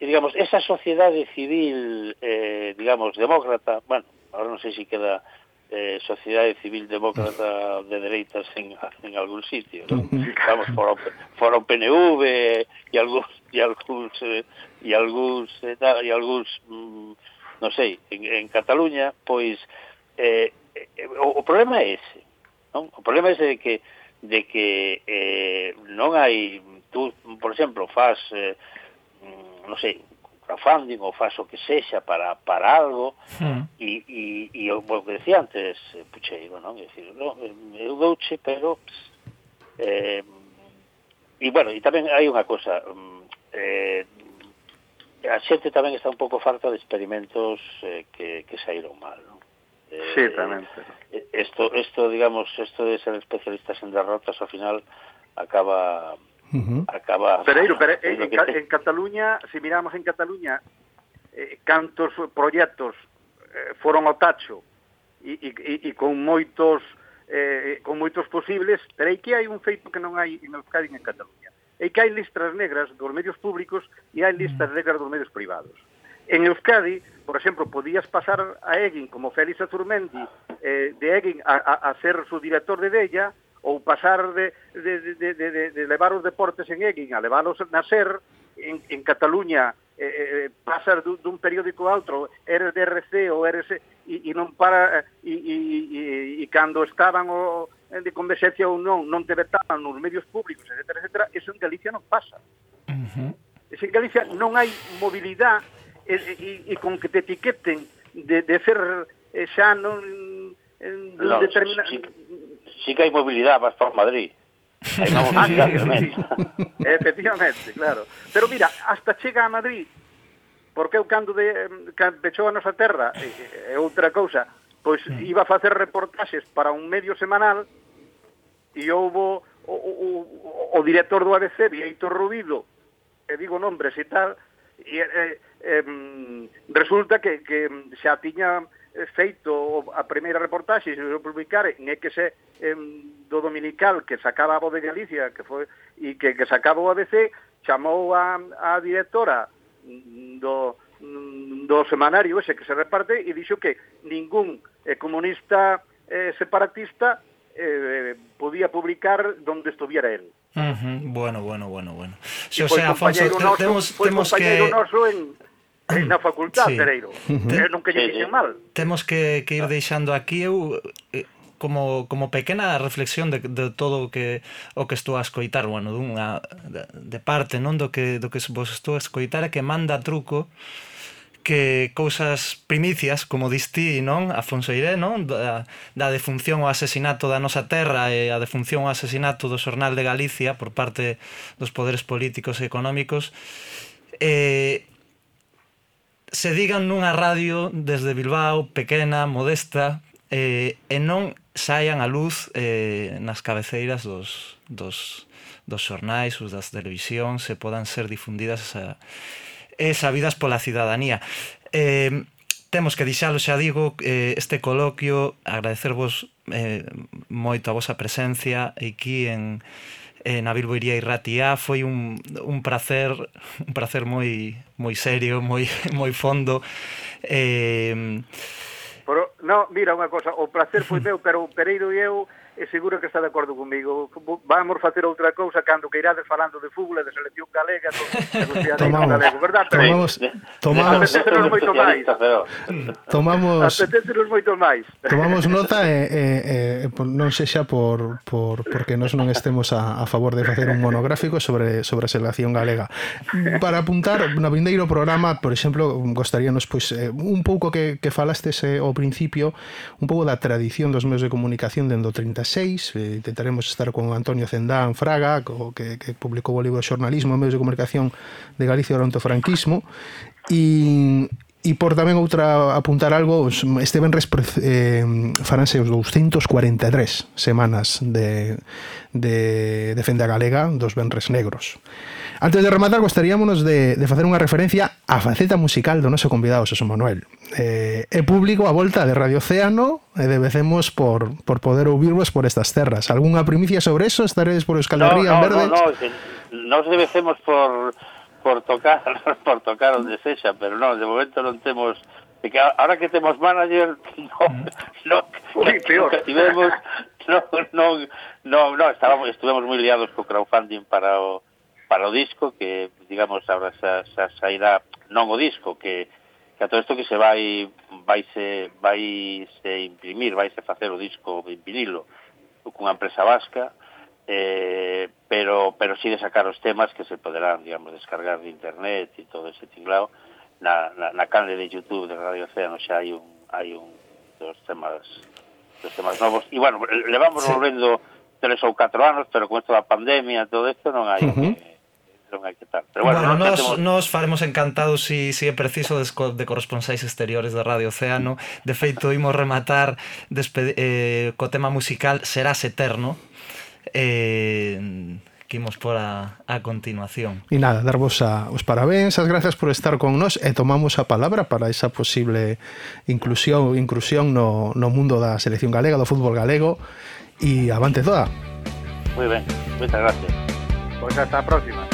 digamos, esa sociedade civil, eh, digamos, demócrata, bueno, ahora non sei se queda eh, sociedade civil demócrata de dereitas en, en algún sitio, ¿no? vamos, foron, foron PNV e algúns e algúns, eh, e algúns, e, da, e algúns mm, non sei, en, en Cataluña, pois eh, eh, o, o problema é ese. Non? O problema é ese de que de que eh, non hai tú, por exemplo, faz eh, mm, non sei, crowdfunding ou faz o que sexa para para algo e, e, e o bueno, que decía antes eh, Pucheiro, non? É dicir, no, eh, eu douche, pero pss, eh, e bueno, e tamén hai unha cosa, mm, eh, a xente tamén está un pouco farta de experimentos eh, que, que saíron mal, non? Eh, sí, tamén. Isto, esto, isto, digamos, esto de ser especialistas en derrotas, ao final, acaba... Uh -huh. acaba Pereiro, pero en, en, en Cataluña, se si miramos en Cataluña, eh, cantos proxectos eh, foron ao tacho e, e, e con moitos eh, con moitos posibles, pero aí que hai un feito que non hai en Euskadi e en Cataluña é que hai listas negras dos medios públicos e hai listas mm. negras dos medios privados. En Euskadi, por exemplo, podías pasar a Egin como Félix Azurmendi eh, de Egin a, a, a ser su director de Della ou pasar de, de, de, de, de, de levar os deportes en Egin a leválos na SER en, en Cataluña eh, eh, pasas dun, dun periódico a outro, eres de RC ou eres e, e non para eh, e, e, e, e cando estaban o, Eh, de converxencia ou non, non te vetaban nos medios públicos, etc., etc., eso en Galicia non pasa. Uh -huh. En Galicia non hai mobilidade e, e, e con que te etiqueten de, de ser eh, xa non... En, no, determina... sí, sí que hai mobilidade, vas para Madrid. Hai unha ah, sí, sí. Efectivamente, claro. Pero mira, hasta chega a Madrid, porque eu cando de, cando pechou a nosa terra, é outra cousa, pois mm. iba a facer reportaxes para un medio semanal, e houbo o, o, o director do ABC, Vieito Rubido, e digo nombres e tal, e, e, e resulta que, que xa tiña feito a primeira reportaxe se o publicar en que se em, do dominical que sacaba a voz de Galicia que foi e que, que sacaba o ABC chamou a, a directora do, do semanario ese que se reparte e dixo que ningún eh, comunista eh, separatista eh, podía publicar donde estuviera él. Uh -huh. Bueno, bueno, bueno, bueno. Se, o sea, Afonso, noso, temos, temos que... Noso en, en na facultad, sí. Pereiro. Te... Non que lle dixen mal. Temos que, que ir deixando aquí eu eh, como, como pequena reflexión de, de todo o que o que estou a escoitar, bueno, dunha de, de parte, non do que do que vos estou a escoitar é que manda truco que cousas primicias, como distí, non? Afonso Iré, non? Da, da defunción ou asesinato da nosa terra e a defunción ou asesinato do xornal de Galicia por parte dos poderes políticos e económicos eh, se digan nunha radio desde Bilbao, pequena, modesta, eh, e non saian a luz eh, nas cabeceiras dos, dos, dos xornais, os das televisións, se podan ser difundidas esa, e sabidas pola cidadanía. Eh, temos que dixalo, xa digo, eh, este coloquio, agradecervos eh, moito a vosa presencia aquí en eh, na Bilbo Iría Irratia foi un, un prazer un prazer moi moi serio, moi moi fondo. Eh, Pero, no, mira unha cosa, o placer foi meu, pero o Pereiro e eu e seguro que está de acordo comigo. Vamos facer outra cousa cando que irades falando de fútbol e de selección galega, do, de tomamos, galego, verdad? Tomamos, tomamos, mm, tomamos moito máis. Tomamos, moito máis. Tomamos nota e, e, e non sexa por, por porque nós non estemos a, a favor de facer un monográfico sobre sobre a selección galega. Para apuntar no vindeiro programa, por exemplo, gostaríanos pois eh, un pouco que que falastes eh, ao principio, un pouco da tradición dos medios de comunicación dentro 30 6 eh, intentaremos estar con Antonio Zendán Fraga co, que, que publicou o libro Xornalismo e Medios de Comunicación de Galicia durante o franquismo e, por tamén outra apuntar algo, Esteban Respre, eh, faranse os 243 semanas de, de Defenda Galega dos Benres Negros. Antes de rematar, gostaríamonos de, de facer unha referencia á faceta musical do noso convidado, Xosé Manuel. Eh, é público a volta de Radio Océano e debecemos por, por poder ouvirvos por estas terras. Algúnha primicia sobre eso? Estaredes por Euskal Herria no, no, en verde? No, no, no, nos debecemos por por tocar, por tocar onde sexa, pero non, de momento non temos de que ahora que temos manager non, no, Uy, peor. Que tivemos, no, no, no, no, estábamos, estuvemos moi liados co crowdfunding para o, para o disco que, digamos, ahora xa, xa sairá non o disco, que, que a todo isto que se vai vaise, vaise imprimir, vaise facer o disco en vinilo cunha empresa vasca eh, pero pero sí de sacar os temas que se poderán, digamos, descargar de internet e todo ese tinglao. Na, na, na canle de YouTube de Radio Océano xa hai un, hai un dos temas dos temas novos. E, bueno, levamos sí. volvendo tres ou catro anos, pero con esto da pandemia todo isto non hai uh -huh. que, non hai que tal. Pero bueno, bueno nos, temos... nos faremos encantados si, si é preciso de, de corresponsáis exteriores de Radio Océano. De feito, imos rematar despede, eh, co tema musical Serás Eterno eh, que imos por a, a continuación. E nada, darvos a, os parabéns, as grazas por estar con nós e tomamos a palabra para esa posible inclusión inclusión no, no mundo da selección galega, do fútbol galego e avante toda. Moi ben, moitas gracias. Pois pues hasta a próxima.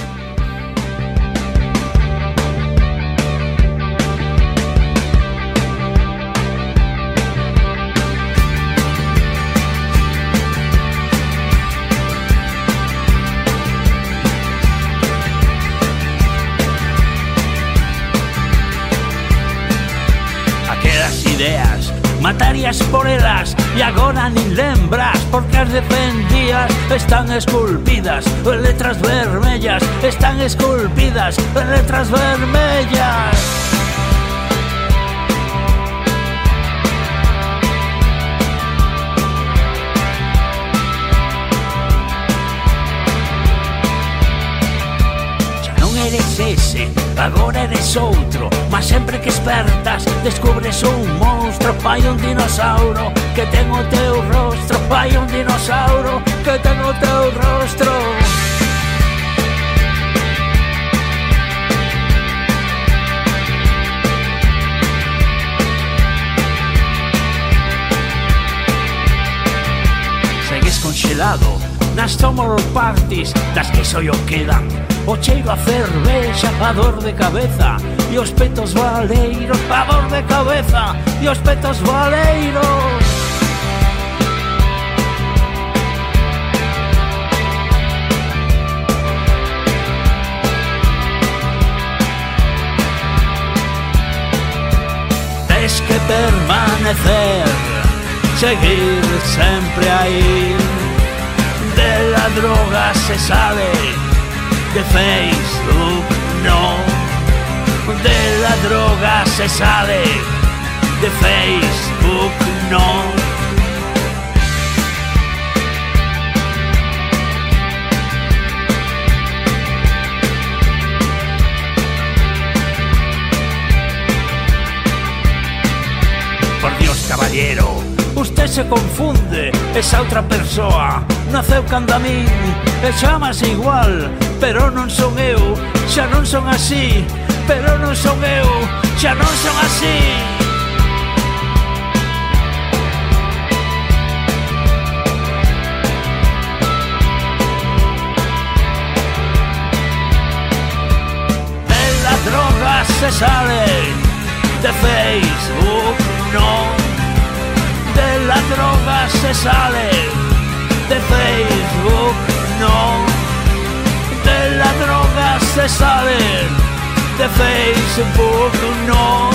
Ideas Matarías por elas e agora nin lembras Porque as defendías están esculpidas letras vermellas están esculpidas letras vermellas ese, agora eres outro Mas sempre que espertas descubres un monstro Pai un dinosauro que ten o teu rostro Pai un dinosauro que ten o teu rostro. Segues congelado nas tomos parties das que só quedan. O cheiro a cervexa, a dor de cabeza E os petos valeiros, a dor de cabeza E os petos valeiros. Tes que permanecer, seguir sempre aí. La droga se sale de Facebook no. De la droga se sale de Facebook no. Por Dios caballero Usted se confunde, esa outra persoa naceu canda min E chamase igual, pero non son eu Xa non son así, pero non son eu Xa non son así. De la droga se sale De Facebook, no. De la droga se sale. De Facebook, no. De la droga se sale de Facebook, no.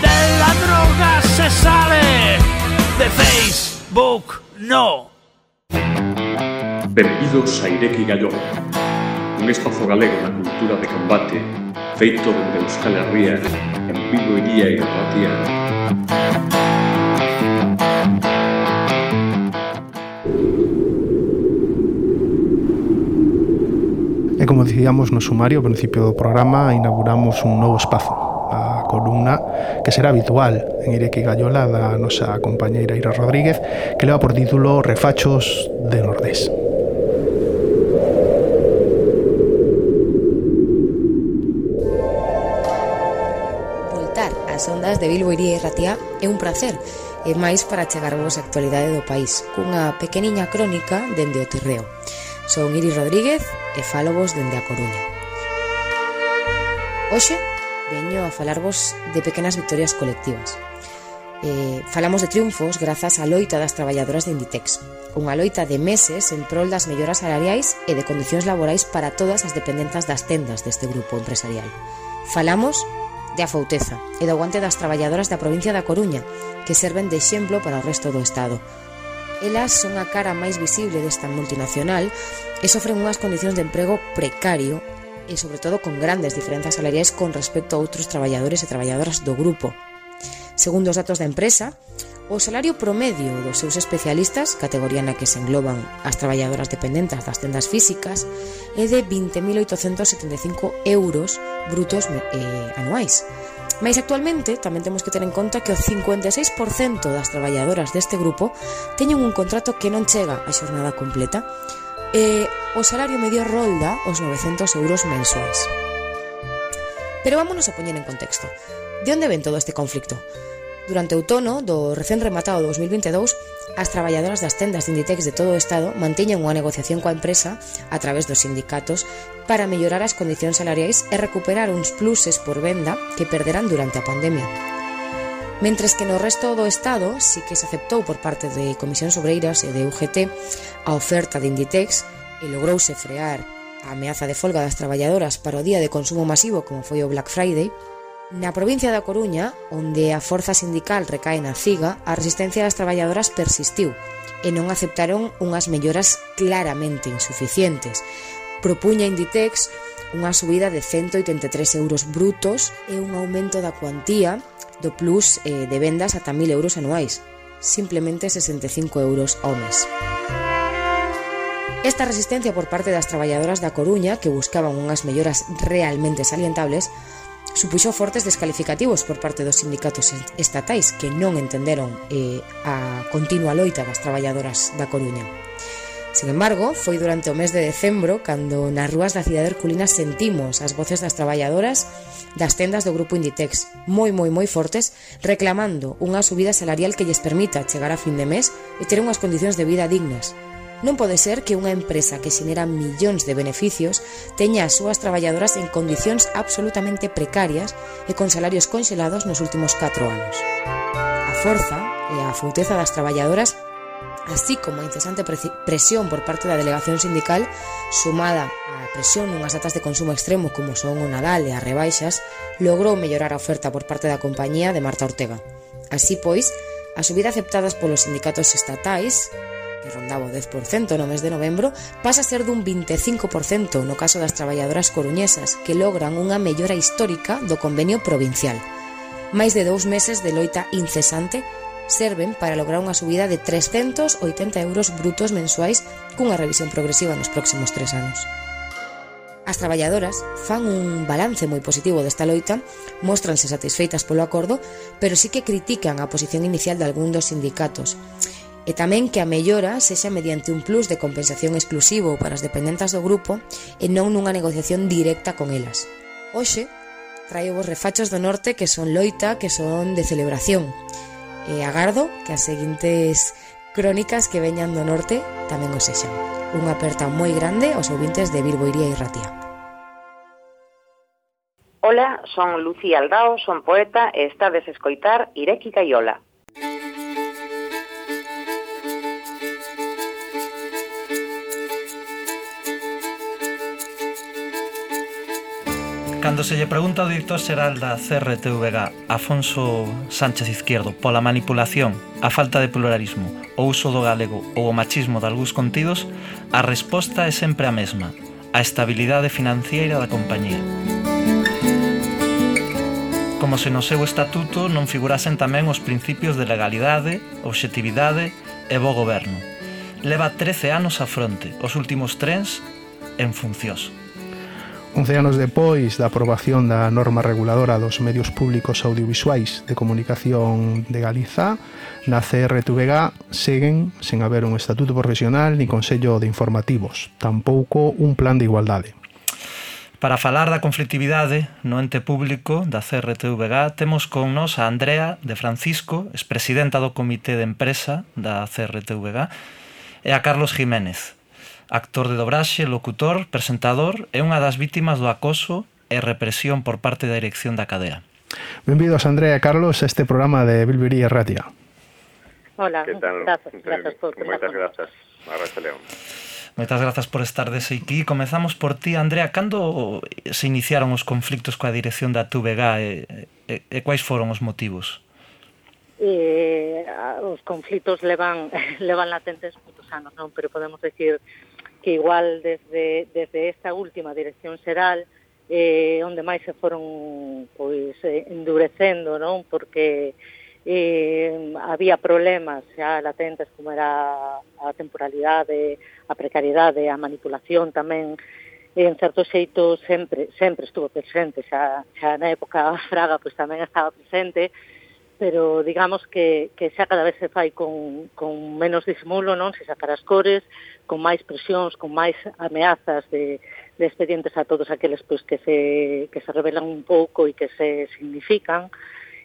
De la droga se sale de Facebook, no. Benvidos a Ireki Gallón, un espazo galego na cultura de combate feito dende Euskal Herria en Bilbo Iría e Ratia. como dicíamos no sumario ao principio do programa, inauguramos un novo espazo, a columna que será habitual en Ireki Gallola da nosa compañeira Ira Rodríguez, que leva por título Refachos de Nordés. Voltar ás ondas de Bilbo Iría e Ratia é un placer, e máis para chegarvos a actualidade do país, cunha pequeniña crónica dende o Tirreo. Son Iris Rodríguez e falovos dende a Coruña. Hoxe veño a falarvos de pequenas victorias colectivas. Eh, falamos de triunfos grazas á loita das traballadoras de Inditex, unha loita de meses en prol das melloras salariais e de condicións laborais para todas as dependentas das tendas deste grupo empresarial. Falamos de afouteza e do aguante das traballadoras da provincia da Coruña, que serven de exemplo para o resto do Estado, Elas son a cara máis visible desta multinacional e sofren unhas condicións de emprego precario e sobre todo con grandes diferenzas salariais con respecto a outros traballadores e traballadoras do grupo. Segundo os datos da empresa, o salario promedio dos seus especialistas, categoría na que se engloban as traballadoras dependentas das tendas físicas, é de 20.875 euros brutos eh, anuais, Mais actualmente tamén temos que ter en conta que o 56% das traballadoras deste grupo teñen un contrato que non chega a xornada completa e o salario medio rolda os 900 euros mensuais. Pero vámonos a poñer en contexto. De onde ven todo este conflicto? Durante o outono do recén rematado 2022, As traballadoras das tendas de Inditex de todo o Estado manteñen unha negociación coa empresa a través dos sindicatos para mellorar as condicións salariais e recuperar uns pluses por venda que perderán durante a pandemia. Mentres que no resto do Estado sí que se aceptou por parte de Comisións Obreiras e de UGT a oferta de Inditex e logrouse frear a ameaza de folga das traballadoras para o día de consumo masivo como foi o Black Friday, Na provincia da Coruña, onde a forza sindical recae na CIGA, a resistencia das traballadoras persistiu e non aceptaron unhas melloras claramente insuficientes. Propuña Inditex unha subida de 183 euros brutos e un aumento da cuantía do plus eh, de vendas ata 1.000 euros anuais, simplemente 65 euros ao mes. Esta resistencia por parte das traballadoras da Coruña, que buscaban unhas melloras realmente salientables, supuxo fortes descalificativos por parte dos sindicatos estatais que non entenderon eh, a continua loita das traballadoras da Coruña. Sin embargo, foi durante o mes de decembro cando nas rúas da cidade herculina sentimos as voces das traballadoras das tendas do grupo Inditex, moi moi moi fortes, reclamando unha subida salarial que lles permita chegar a fin de mes e ter unhas condicións de vida dignas, Non pode ser que unha empresa que xenera millóns de beneficios teña as súas traballadoras en condicións absolutamente precarias e con salarios conxelados nos últimos 4 anos. A forza e a fouteza das traballadoras así como a incesante presión por parte da delegación sindical sumada á presión nunhas datas de consumo extremo como son o Nadal e as rebaixas, logrou mellorar a oferta por parte da compañía de Marta Ortega. Así pois, as subidas aceptadas polos sindicatos estatais que rondaba o 10% no mes de novembro, pasa a ser dun 25% no caso das traballadoras coruñesas que logran unha mellora histórica do convenio provincial. Máis de dous meses de loita incesante serven para lograr unha subida de 380 euros brutos mensuais cunha revisión progresiva nos próximos tres anos. As traballadoras fan un balance moi positivo desta loita, mostranse satisfeitas polo acordo, pero sí que critican a posición inicial de algún dos sindicatos e tamén que a mellora sexa mediante un plus de compensación exclusivo para as dependentas do grupo e non nunha negociación directa con elas. Hoxe, traio vos refachos do norte que son loita, que son de celebración. E agardo que as seguintes crónicas que veñan do norte tamén os sexan. Unha aperta moi grande aos ouvintes de Bilboiría e Ratia. Ola, son Lucía Aldao, son poeta e estades escoitar Ireki Caiola. Cando se lle pregunta ao director xeral da CRTVG, Afonso Sánchez Izquierdo, pola manipulación, a falta de pluralismo, o uso do galego ou o machismo de algúns contidos, a resposta é sempre a mesma, a estabilidade financiera da compañía. Como se no seu estatuto non figurasen tamén os principios de legalidade, objetividade e bo goberno. Leva 13 anos a fronte, os últimos trens en funcións. 11 anos depois da aprobación da norma reguladora dos medios públicos audiovisuais de comunicación de Galiza, na CRTVG seguen sen haber un estatuto profesional ni consello de informativos, tampouco un plan de igualdade. Para falar da conflictividade no ente público da CRTVG temos con nos a Andrea de Francisco, expresidenta do Comité de Empresa da CRTVG, e a Carlos Jiménez, actor de dobraxe, locutor, presentador, é unha das vítimas do acoso e represión por parte da dirección da cadea. Benvidos, Andrea e Carlos, a este programa de Bilbiri e Ratia. Hola, que tal? Grazas, grazas por Moitas grazas, Arraxa León. Moitas grazas por estar dese aquí. Comezamos por ti, Andrea. Cando se iniciaron os conflictos coa dirección da TVG e, e, e quais foron os motivos? Eh, os conflitos levan levan latentes moitos anos, non? Pero podemos decir que igual desde, desde esta última dirección xeral eh, onde máis se foron pois eh, endurecendo, non? Porque eh, había problemas xa latentes como era a temporalidade, a precariedade, a manipulación tamén en certo xeito sempre sempre estuvo presente, xa, xa na época fraga pois tamén estaba presente, pero digamos que, que xa cada vez se fai con, con menos disimulo, non? Se sacar as cores, con máis presións, con máis ameazas de, de expedientes a todos aqueles pois, que, se, que se revelan un pouco e que se significan.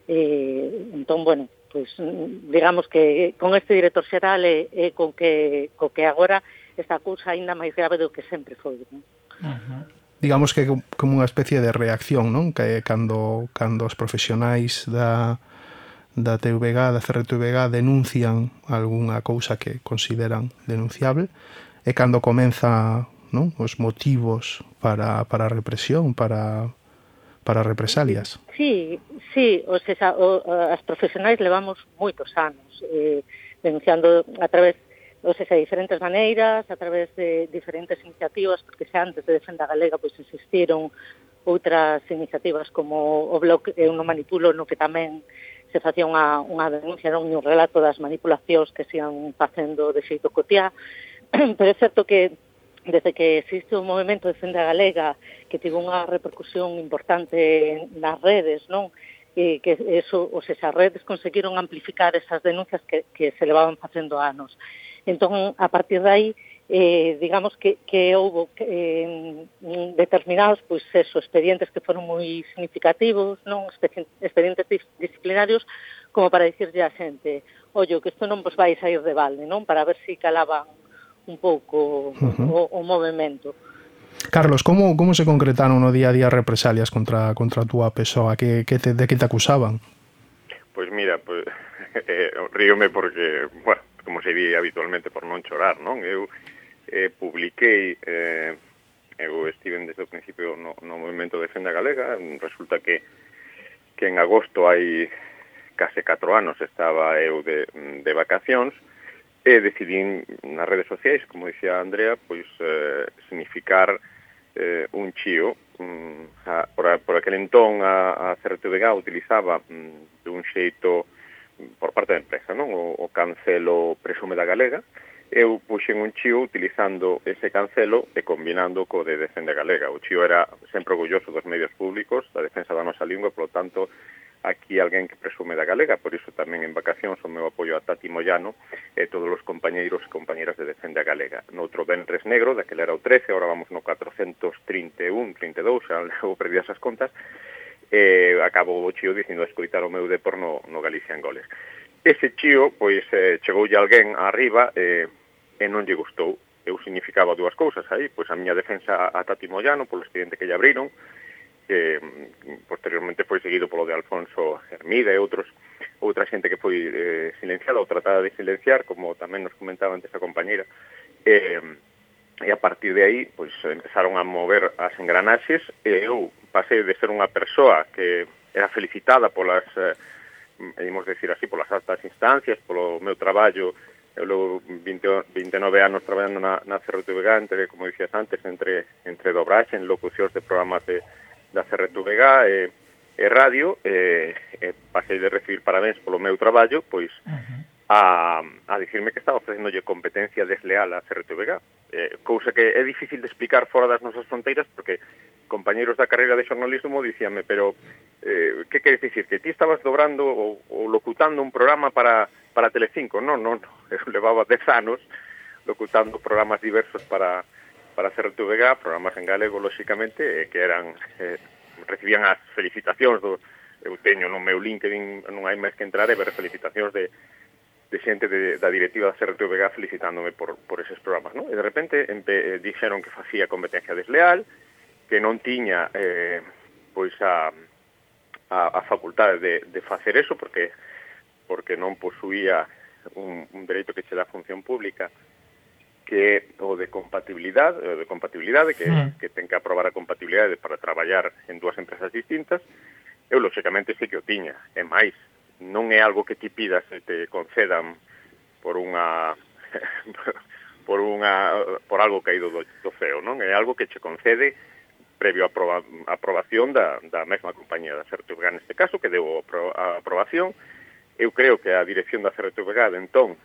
Eh, entón, bueno, pois, digamos que con este director xeral e, e con que, co que agora esta cousa aínda máis grave do que sempre foi. Non? Uh -huh digamos que como unha especie de reacción, non? Que cando cando os profesionais da da TVG, da CRTVG denuncian algunha cousa que consideran denunciable e cando comeza non? os motivos para, para a represión, para, para represalias. Sí, sí, o sea, o, as profesionais levamos moitos anos eh, denunciando a través o sea, de diferentes maneiras, a través de diferentes iniciativas, porque xa antes de Defenda Galega pois existiron outras iniciativas como o blog Eu eh, non manipulo, no que tamén se facía unha, unha denuncia, non un relato das manipulacións que se ian facendo de xeito cotiá, pero é certo que desde que existe un movimento de fenda galega que tivo unha repercusión importante nas redes, non? E que eso, ou seja, redes conseguiron amplificar esas denuncias que, que se levaban facendo anos. Entón, a partir de aí, eh, digamos que, que houve eh, determinados pois eso, expedientes que foron moi significativos, non expedientes disciplinarios como para dicirlle a xente, ollo, que isto non vos vai sair de balde, non? Para ver se si calaban un pouco uh -huh. o, o movimento. Carlos, como, como se concretaron no día a día represalias contra contra a túa persoa? Que, que te, de que te acusaban? Pois pues mira, pues, pois, eh, ríome porque, bueno, como se di habitualmente por non chorar, non? Eu eh, publiquei eh, eu estive desde o principio no, no movimento Defenda Galega, resulta que que en agosto hai case 4 anos estaba eu de, de vacacións e decidín nas redes sociais, como dicía Andrea, pois eh, significar eh, un chío mm, a, por, a, por aquel entón a, a CRTVG utilizaba mm, dun xeito por parte da empresa, non? O, o cancelo presume da galega, eu puxen un chío utilizando ese cancelo e combinando co de Defende Galega. O chío era sempre orgulloso dos medios públicos, da defensa da nosa lingua, polo tanto, aquí alguén que presume da galega, por iso tamén en vacacións o meu apoio a Tati Moyano e todos os compañeiros e compañeras de Defende a Galega. Noutro Benres Negro, daquele era o 13, agora vamos no 431, 32, xa levo perdí esas contas, eh, e acabo o chío dicindo escoitar o meu depor no, no Galicia en goles. Ese chío, pois, eh, chegoulle alguén arriba eh, e non lle gustou. Eu significaba dúas cousas aí, pois a miña defensa a Tati Moyano polo expediente que lle abriron, que mm, posteriormente foi seguido polo de Alfonso Hermida e outros outra xente que foi eh, silenciada ou tratada de silenciar, como tamén nos comentaba antes a compañeira. Eh, e a partir de aí, pois empezaron a mover as engranaxes e eu pasei de ser unha persoa que era felicitada polas eh, imos decir así, polas altas instancias, polo meu traballo, eu logo 20, 29 anos traballando na, na CRTVG, entre, como dicías antes, entre, entre dobraxe, en locucións de programas de, da CRTVG e, e radio, e, e pasei de recibir parabéns polo meu traballo, pois uh -huh a, a dicirme que estaba ofrecéndolle competencia desleal a CRTVG, eh, cousa que é difícil de explicar fora das nosas fronteiras porque compañeiros da carreira de xornalismo dicíame, pero eh, que queres dicir? Que ti estabas dobrando ou, ou locutando un programa para, para Telecinco? Non, non, non, eu levaba 10 anos locutando programas diversos para, para CRTVG, programas en galego, lóxicamente, eh, que eran... Eh, recibían as felicitacións do, eu teño no meu LinkedIn, non hai máis que entrar e ver felicitacións de, de xente de, da directiva da CRTVG felicitándome por, por eses programas, non? E de repente empe, eh, dixeron que facía competencia desleal, que non tiña eh, pois a, a, a facultade de, de facer eso porque porque non posuía un, un dereito que che dá función pública que o de compatibilidade, o de compatibilidade que, sí. que ten que aprobar a compatibilidade para traballar en dúas empresas distintas, eu lóxicamente sei que o tiña, é máis, non é algo que ti pidas e te concedan por unha por unha por algo caído do, do feo, non? É algo que che concede previo a aproba, aprobación da, da mesma compañía da Certurga neste caso, que deu a aprobación. Eu creo que a dirección da Certurga, de entón,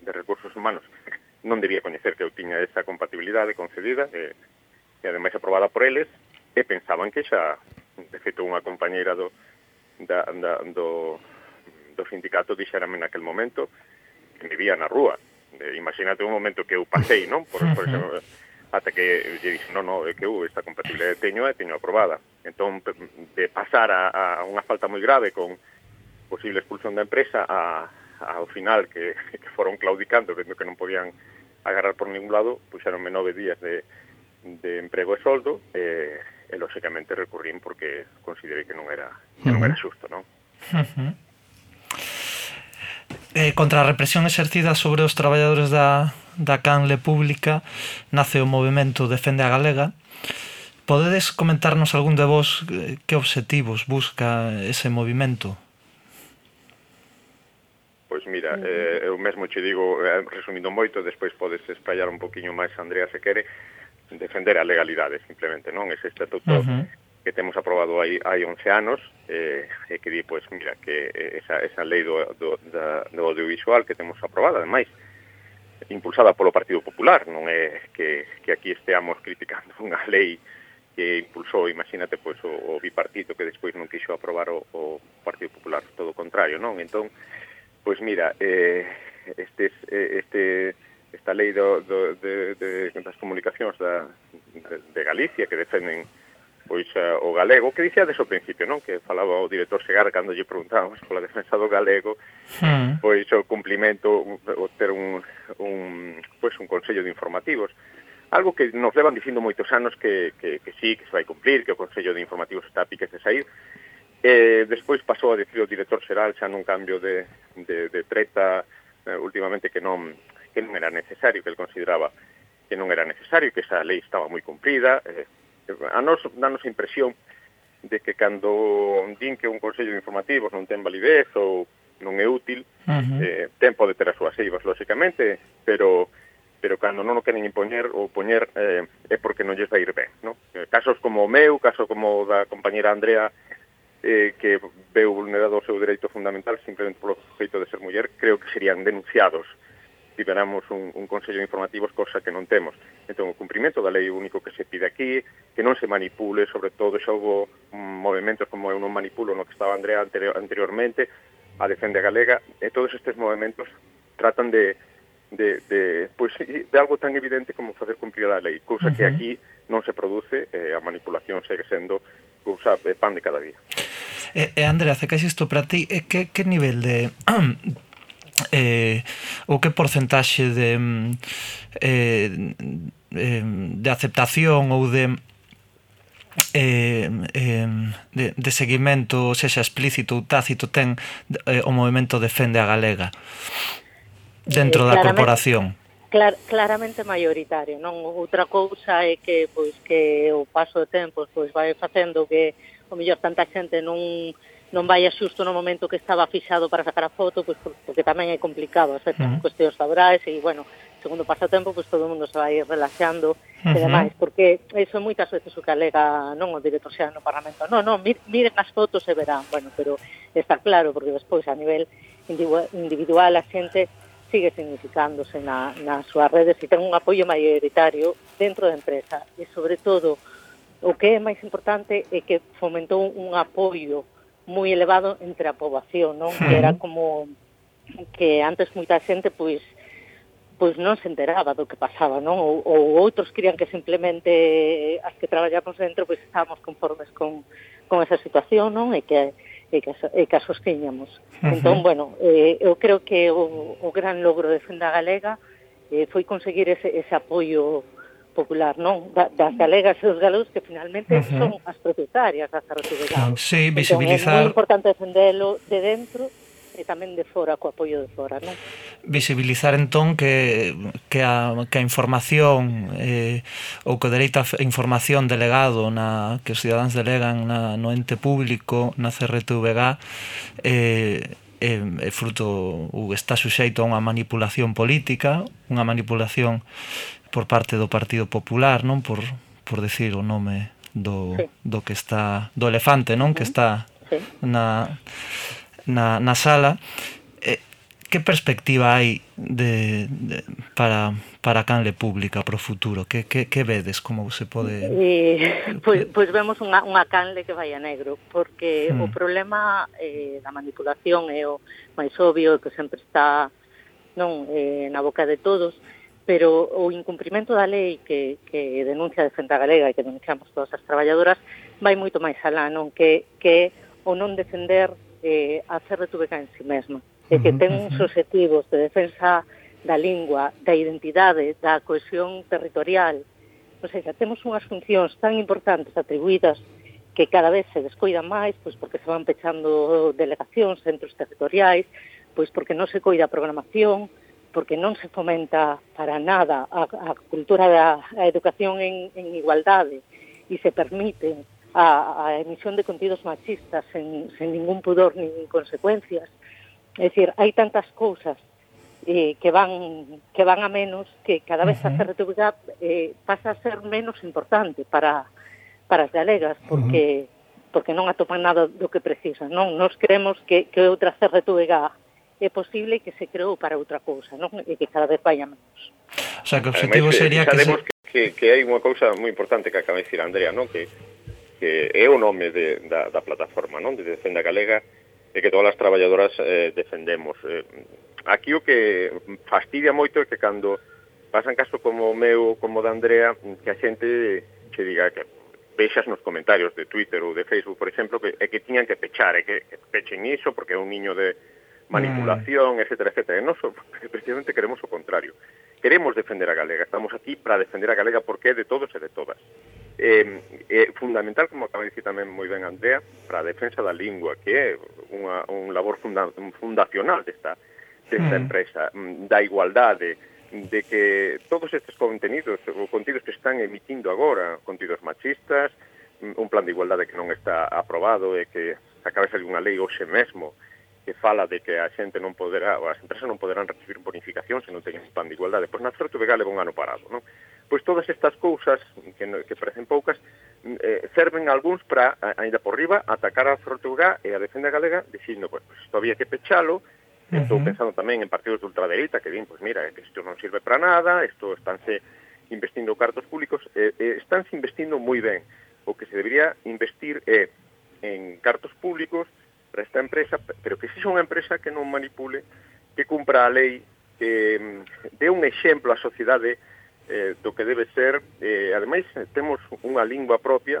de recursos humanos, non debía coñecer que eu tiña esa compatibilidade concedida, e, e ademais aprobada por eles, e pensaban que xa, de feito, unha compañeira do, da, da, do, do sindicato dixérame naquel momento que me vía na rúa. Eh, imagínate un momento que eu pasei, non? Por, por exemplo, ata que lle dixen, non, non, é que eu esta compatibilidade teño e teño aprobada. Entón, de pasar a, a unha falta moi grave con posible expulsión da empresa a, ao final que, que foron claudicando, vendo que non podían agarrar por ningún lado, puxeronme nove días de, de emprego e soldo, e, e lóxicamente recurrín porque considerei que non era, que non era xusto, non? Uh -huh eh, contra a represión exercida sobre os traballadores da, da canle pública nace o movimento Defende a Galega. Podedes comentarnos algún de vos eh, que obxectivos busca ese movimento? Pois mira, mm. eh, eu mesmo che digo, eh, resumindo moito, despois podes espallar un poquinho máis, Andrea, se quere, defender a legalidade, simplemente, non? Ese estatuto uh -huh que temos aprobado hai, hai 11 anos eh, e que di, pois, mira, que esa, esa lei do, do, da, do audiovisual que temos aprobada, ademais, impulsada polo Partido Popular, non é que, que aquí esteamos criticando unha lei que impulsou, imagínate, pois, o, o bipartito que despois non quixo aprobar o, o Partido Popular, todo o contrario, non? Entón, pois mira, eh, este, eh, este, esta lei do, do, de, de, das comunicacións da, de, de Galicia que defenden pois uh, o galego, que dixades ao principio, non? Que falaba o director Segar cando lle preguntábamos pola defensa do galego, mm. pois o cumplimento, o ter un, un, pois, un consello de informativos, algo que nos levan dicindo moitos anos que, que, que sí, que se vai cumplir, que o Consello de Informativos está a piques de sair. Eh, despois pasou a decir o director xeral xa nun cambio de, de, de treta eh, últimamente que non, que non era necesario, que el consideraba que non era necesario, que esa lei estaba moi cumprida, eh, a nos danos a impresión de que cando din que un consello de informativos non ten validez ou non é útil, uh -huh. eh, ten pode ter as súas eivas, lóxicamente, pero pero cando non o queren impoñer ou poñer eh, é porque non lles vai ir ben. No? Eh, casos como o meu, caso como o da compañera Andrea, eh, que veu vulnerado o seu dereito fundamental simplemente polo feito de ser muller, creo que serían denunciados. Uh tiveramos un, un Consello de Informativos, cosa que non temos. Entón, o cumprimento da lei único que se pide aquí, que non se manipule, sobre todo xa houve movimentos como eu non manipulo no que estaba Andrea anterior, anteriormente, a Defende Galega, e todos estes movimentos tratan de, de, de, pois, de algo tan evidente como facer cumprir a lei, cousa uh -huh. que aquí non se produce, eh, a manipulación segue sendo cousa de pan de cada día. E, eh, Andrea, acercais isto para ti, eh, que, que nivel de eh, o que porcentaxe de mm, eh, de aceptación ou de eh, eh, de, de seguimento sexa explícito ou tácito ten eh, o movimento defende a galega dentro eh, da corporación clar, claramente maioritario, non? Outra cousa é que pois que o paso do tempo pois vai facendo que o mellor tanta xente non non vai a xusto no momento que estaba fixado para sacar a foto, pois porque tamén é complicado, as uh -huh. cuestións laborais e, bueno, segundo pasa o tempo, pois todo o mundo se vai relaxando uh -huh. e demais, porque iso moitas veces o que alega non o director xa no Parlamento, non, non, mir, miren as fotos e verán, bueno, pero está claro, porque despois a nivel individual a xente sigue significándose na, nas súas redes e ten un apoio maioritario dentro da empresa e sobre todo o que é máis importante é que fomentou un apoio moi elevado entre a poboación, non? Que era como que antes moita xente pois pois non se enteraba do que pasaba, non? Ou, ou outros querían que simplemente as que traballamos dentro pois estábamos conformes con, con esa situación, non? E que e que, e que as sosteñamos. Uh -huh. Entón, bueno, eh, eu creo que o, o gran logro de Fenda Galega eh, foi conseguir ese, ese apoio popular, non? Da, das mm. galegas e dos galegos que finalmente uh -huh. son as propietarias das carreteras. Ah, sí, visibilizar... Entón, é moi importante defendelo de dentro e tamén de fora, co apoio de fora, non? Visibilizar entón que, que, a, que a información eh, ou que o dereito a información delegado na, que os cidadáns delegan na, no ente público, na CRTVG, eh, é, é fruto ou está suxeito a unha manipulación política, unha manipulación por parte do Partido Popular, non por por decir o nome do sí. do que está do elefante, non, que está sí. na na na sala. Eh, que perspectiva hai de, de para para Canle Pública para o futuro? Que, que, que vedes como se pode... Eh, pois, pois vemos unha, unha Canle que vai a negro, porque hmm. o problema eh, da manipulación é o máis obvio, que sempre está non eh, na boca de todos, pero o incumprimento da lei que, que denuncia a defenda galega e que denunciamos todas as traballadoras vai moito máis alá, non que, que o non defender eh, a Cerre Tubeca en si sí mesma. É que ten uns objetivos de defensa da lingua, da identidade, da cohesión territorial. Ou sea, temos unhas funcións tan importantes atribuídas que cada vez se descoidan máis, pois porque se van pechando delegacións, centros territoriais, pois porque non se coida a programación, porque non se fomenta para nada a, a cultura da a educación en, en igualdade e se permite a, a emisión de contidos machistas sen, sen ningún pudor nin consecuencias. É dicir, hai tantas cousas eh, que van que van a menos que cada vez uh -huh. a CRTVG eh, pasa a ser menos importante para para as galegas porque uh -huh. porque non atopan nada do que precisan, non? Nos creemos que que outra CRTVG é posible que se creou para outra cousa, non? E que cada vez vaya menos. O sea, que o objetivo Además, sería que... se... que, que, que hai unha cousa moi importante que acaba de dicir Andrea, non? Que, que é o nome de, da, da plataforma, non? De Defenda Galega, e que todas as traballadoras eh, defendemos. Eh, aquí o que fastidia moito é que cando pasan caso como o meu, como o da Andrea, que a xente che diga que vexas nos comentarios de Twitter ou de Facebook, por exemplo, que é que tiñan que pechar, é que, que pechen iso porque é un niño de Mm. manipulación, mm. etcétera, etcétera. Nós precisamente queremos o contrario. Queremos defender a Galega, estamos aquí para defender a Galega porque é de todos e de todas. É, é eh, fundamental, como acaba de dicir tamén moi ben Andrea, para a defensa da lingua, que é unha, un labor funda, fundacional desta, desta mm. empresa, mm, da igualdade, de que todos estes contenidos, os contidos que están emitindo agora, contidos machistas, mm, un plan de igualdade que non está aprobado e que acaba de salir unha lei hoxe mesmo que fala de que a xente non poderá, as empresas non poderán recibir bonificación se non teñen plan de igualdade. Pois na certo que leva un ano parado, non? Pois todas estas cousas que, que parecen poucas mm, eh, serven algúns para, aínda por riba, atacar a Zortuga e a defenda galega dicindo, pois, pois isto había que pechalo, uh -huh. estou pensando tamén en partidos de ultradereita que din, pois mira, que isto non sirve para nada, isto estánse investindo cartos públicos, eh, eh, estánse investindo moi ben. O que se debería investir é eh, en cartos públicos, para esta empresa, pero que sexa unha empresa que non manipule, que cumpra a lei, que mm, dé un exemplo á sociedade eh, do que debe ser. Eh, ademais, eh, temos unha lingua propia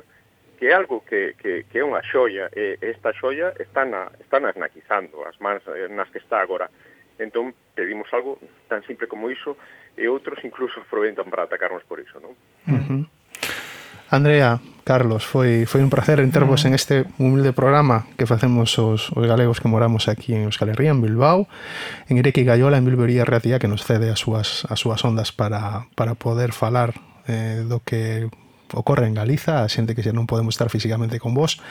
que é algo que, que, que é unha xoia, e esta xoia está, na, está nas naquizando, as mans eh, nas que está agora. Entón, pedimos algo tan simple como iso, e outros incluso aproveitan para atacarnos por iso, non? Uh -huh. Andrea, Carlos, foi, foi un placer entervos mm. en este humilde programa que facemos os, os galegos que moramos aquí en Euskal Herria, en Bilbao, en Ireki Gallola, en Bilbería Reatía, que nos cede as súas, as súas ondas para, para poder falar eh, do que ocorre en Galiza, a xente que xa non podemos estar físicamente con vos.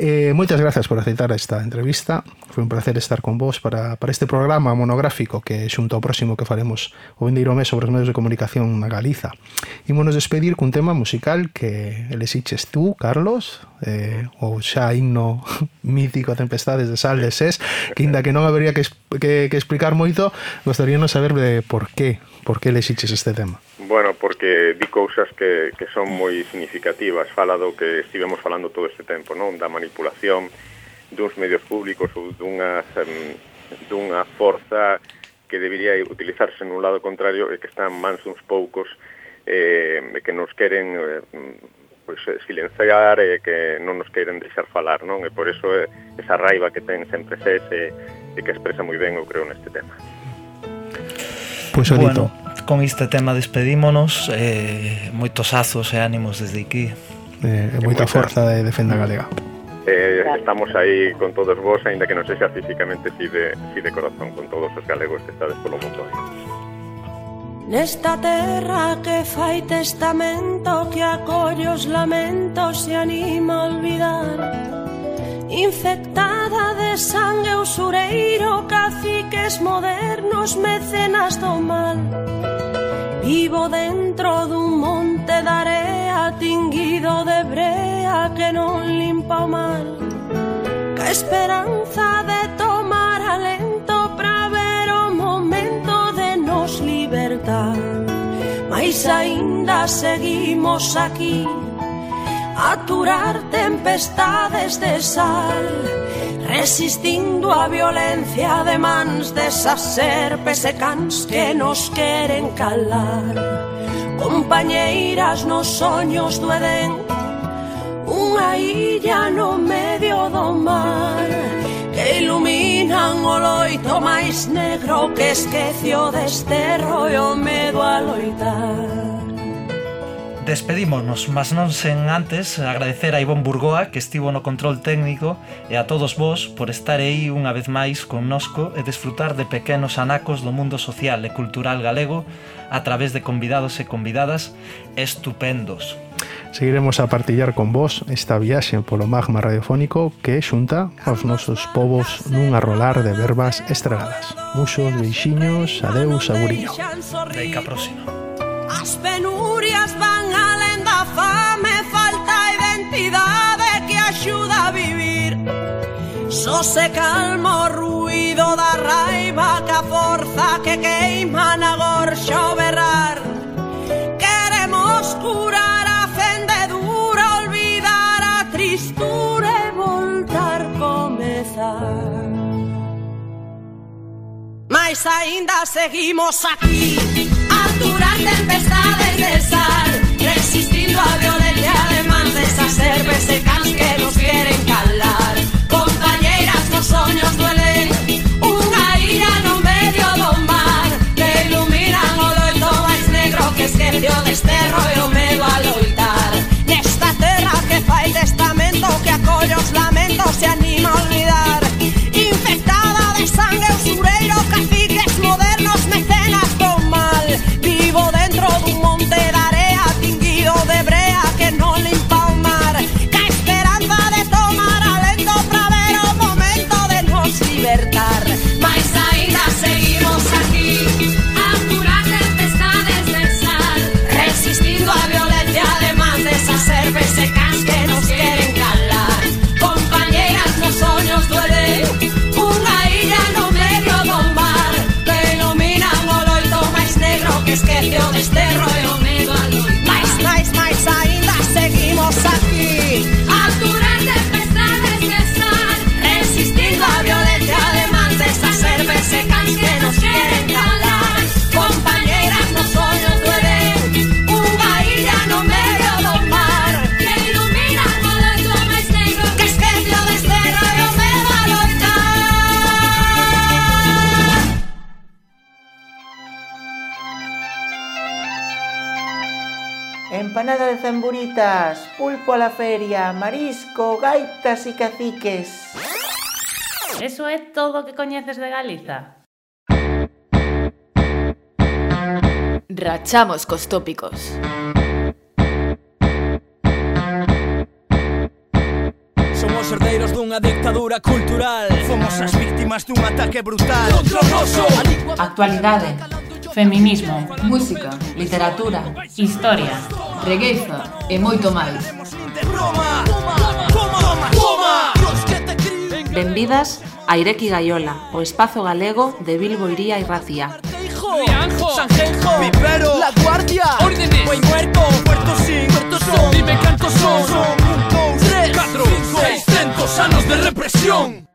Eh, moitas grazas por aceitar esta entrevista. Foi un placer estar con vos para, para este programa monográfico que xunto ao próximo que faremos o vendeiro mes sobre os medios de comunicación na Galiza. Imonos despedir cun tema musical que elexiches tú, Carlos, eh, ou xa himno mítico Tempestades de Sal de Sés, que inda que non habería que, que, que explicar moito, gostaríanos saber de por qué, por qué elexiches este tema. Bueno, porque di cousas que, que son moi significativas. Fala do que estivemos falando todo este tempo, non? Da manipulación duns medios públicos ou dunha, dunha forza que debería utilizarse nun lado contrario e que están mans uns poucos eh, que nos queren pois, eh, pois, silenciar e que non nos queren deixar falar, non? E por iso eh, esa raiva que ten sempre ese e que expresa moi ben, eu creo, neste tema. Pois, pues, bueno con este tema despedímonos eh, moitos azos e ánimos desde aquí. Eh, e moita forza de Defenda Galega. Eh, estamos aí con todos vos, aínda que non sexa físicamente, si de, si de corazón con todos os galegos que estades polo mundo. Nesta terra que fai testamento que acolle os lamentos e anima a olvidar. Infectada de sangue usureiro, caciques modernos, mecenas do mal. Vivo dentro dun monte de area tinguido de brea que non limpa o mal Que esperanza de tomar alento para ver o momento de nos libertar. Mais aínda seguimos aquí aturar tempestades de sal, resistindo a violencia de mans desas serpes e cans que nos queren calar. Compañeiras nos soños do Edén, unha illa no medio do mar, que iluminan o loito máis negro que esquecio desterro e o medo a loitar. Despedímonos, mas non sen antes agradecer a Ivón Burgoa que estivo no control técnico e a todos vós por estar aí unha vez máis connosco e desfrutar de pequenos anacos do mundo social e cultural galego a través de convidados e convidadas estupendos. Seguiremos a partillar con vos esta viaxe polo magma radiofónico que xunta aos nosos povos nun arrolar de verbas estreladas. Muxos, beixiños, adeus, aguriño. Deica próxima. As penurias van alén da fame Falta a identidade que axuda a vivir. Só se calma o ruido da raiva Que a forza que queima Mas aínda seguimos aquí. Durar tempestades de sal, pola feria, marisco, gaitas e caciques. Eso é todo o que coñeces de Galiza? Rachamos cos tópicos. Somos herdeiros dunha dictadura cultural Fomos as víctimas dun ataque brutal Contra o noso Actualidade Feminismo, música, literatura, historia, regueiza e moito máis. Benvidas a Ireki Gaiola, o espazo galego de Bilbo Iría e Racía. Rianjo, Sanjenjo, Vivero, La Guardia, Órdenes, Buen Muerto, Puerto Sin, Puerto Son, Dime cantos son, son, un, dos, tres, cuatro, seiscientos anos de represión.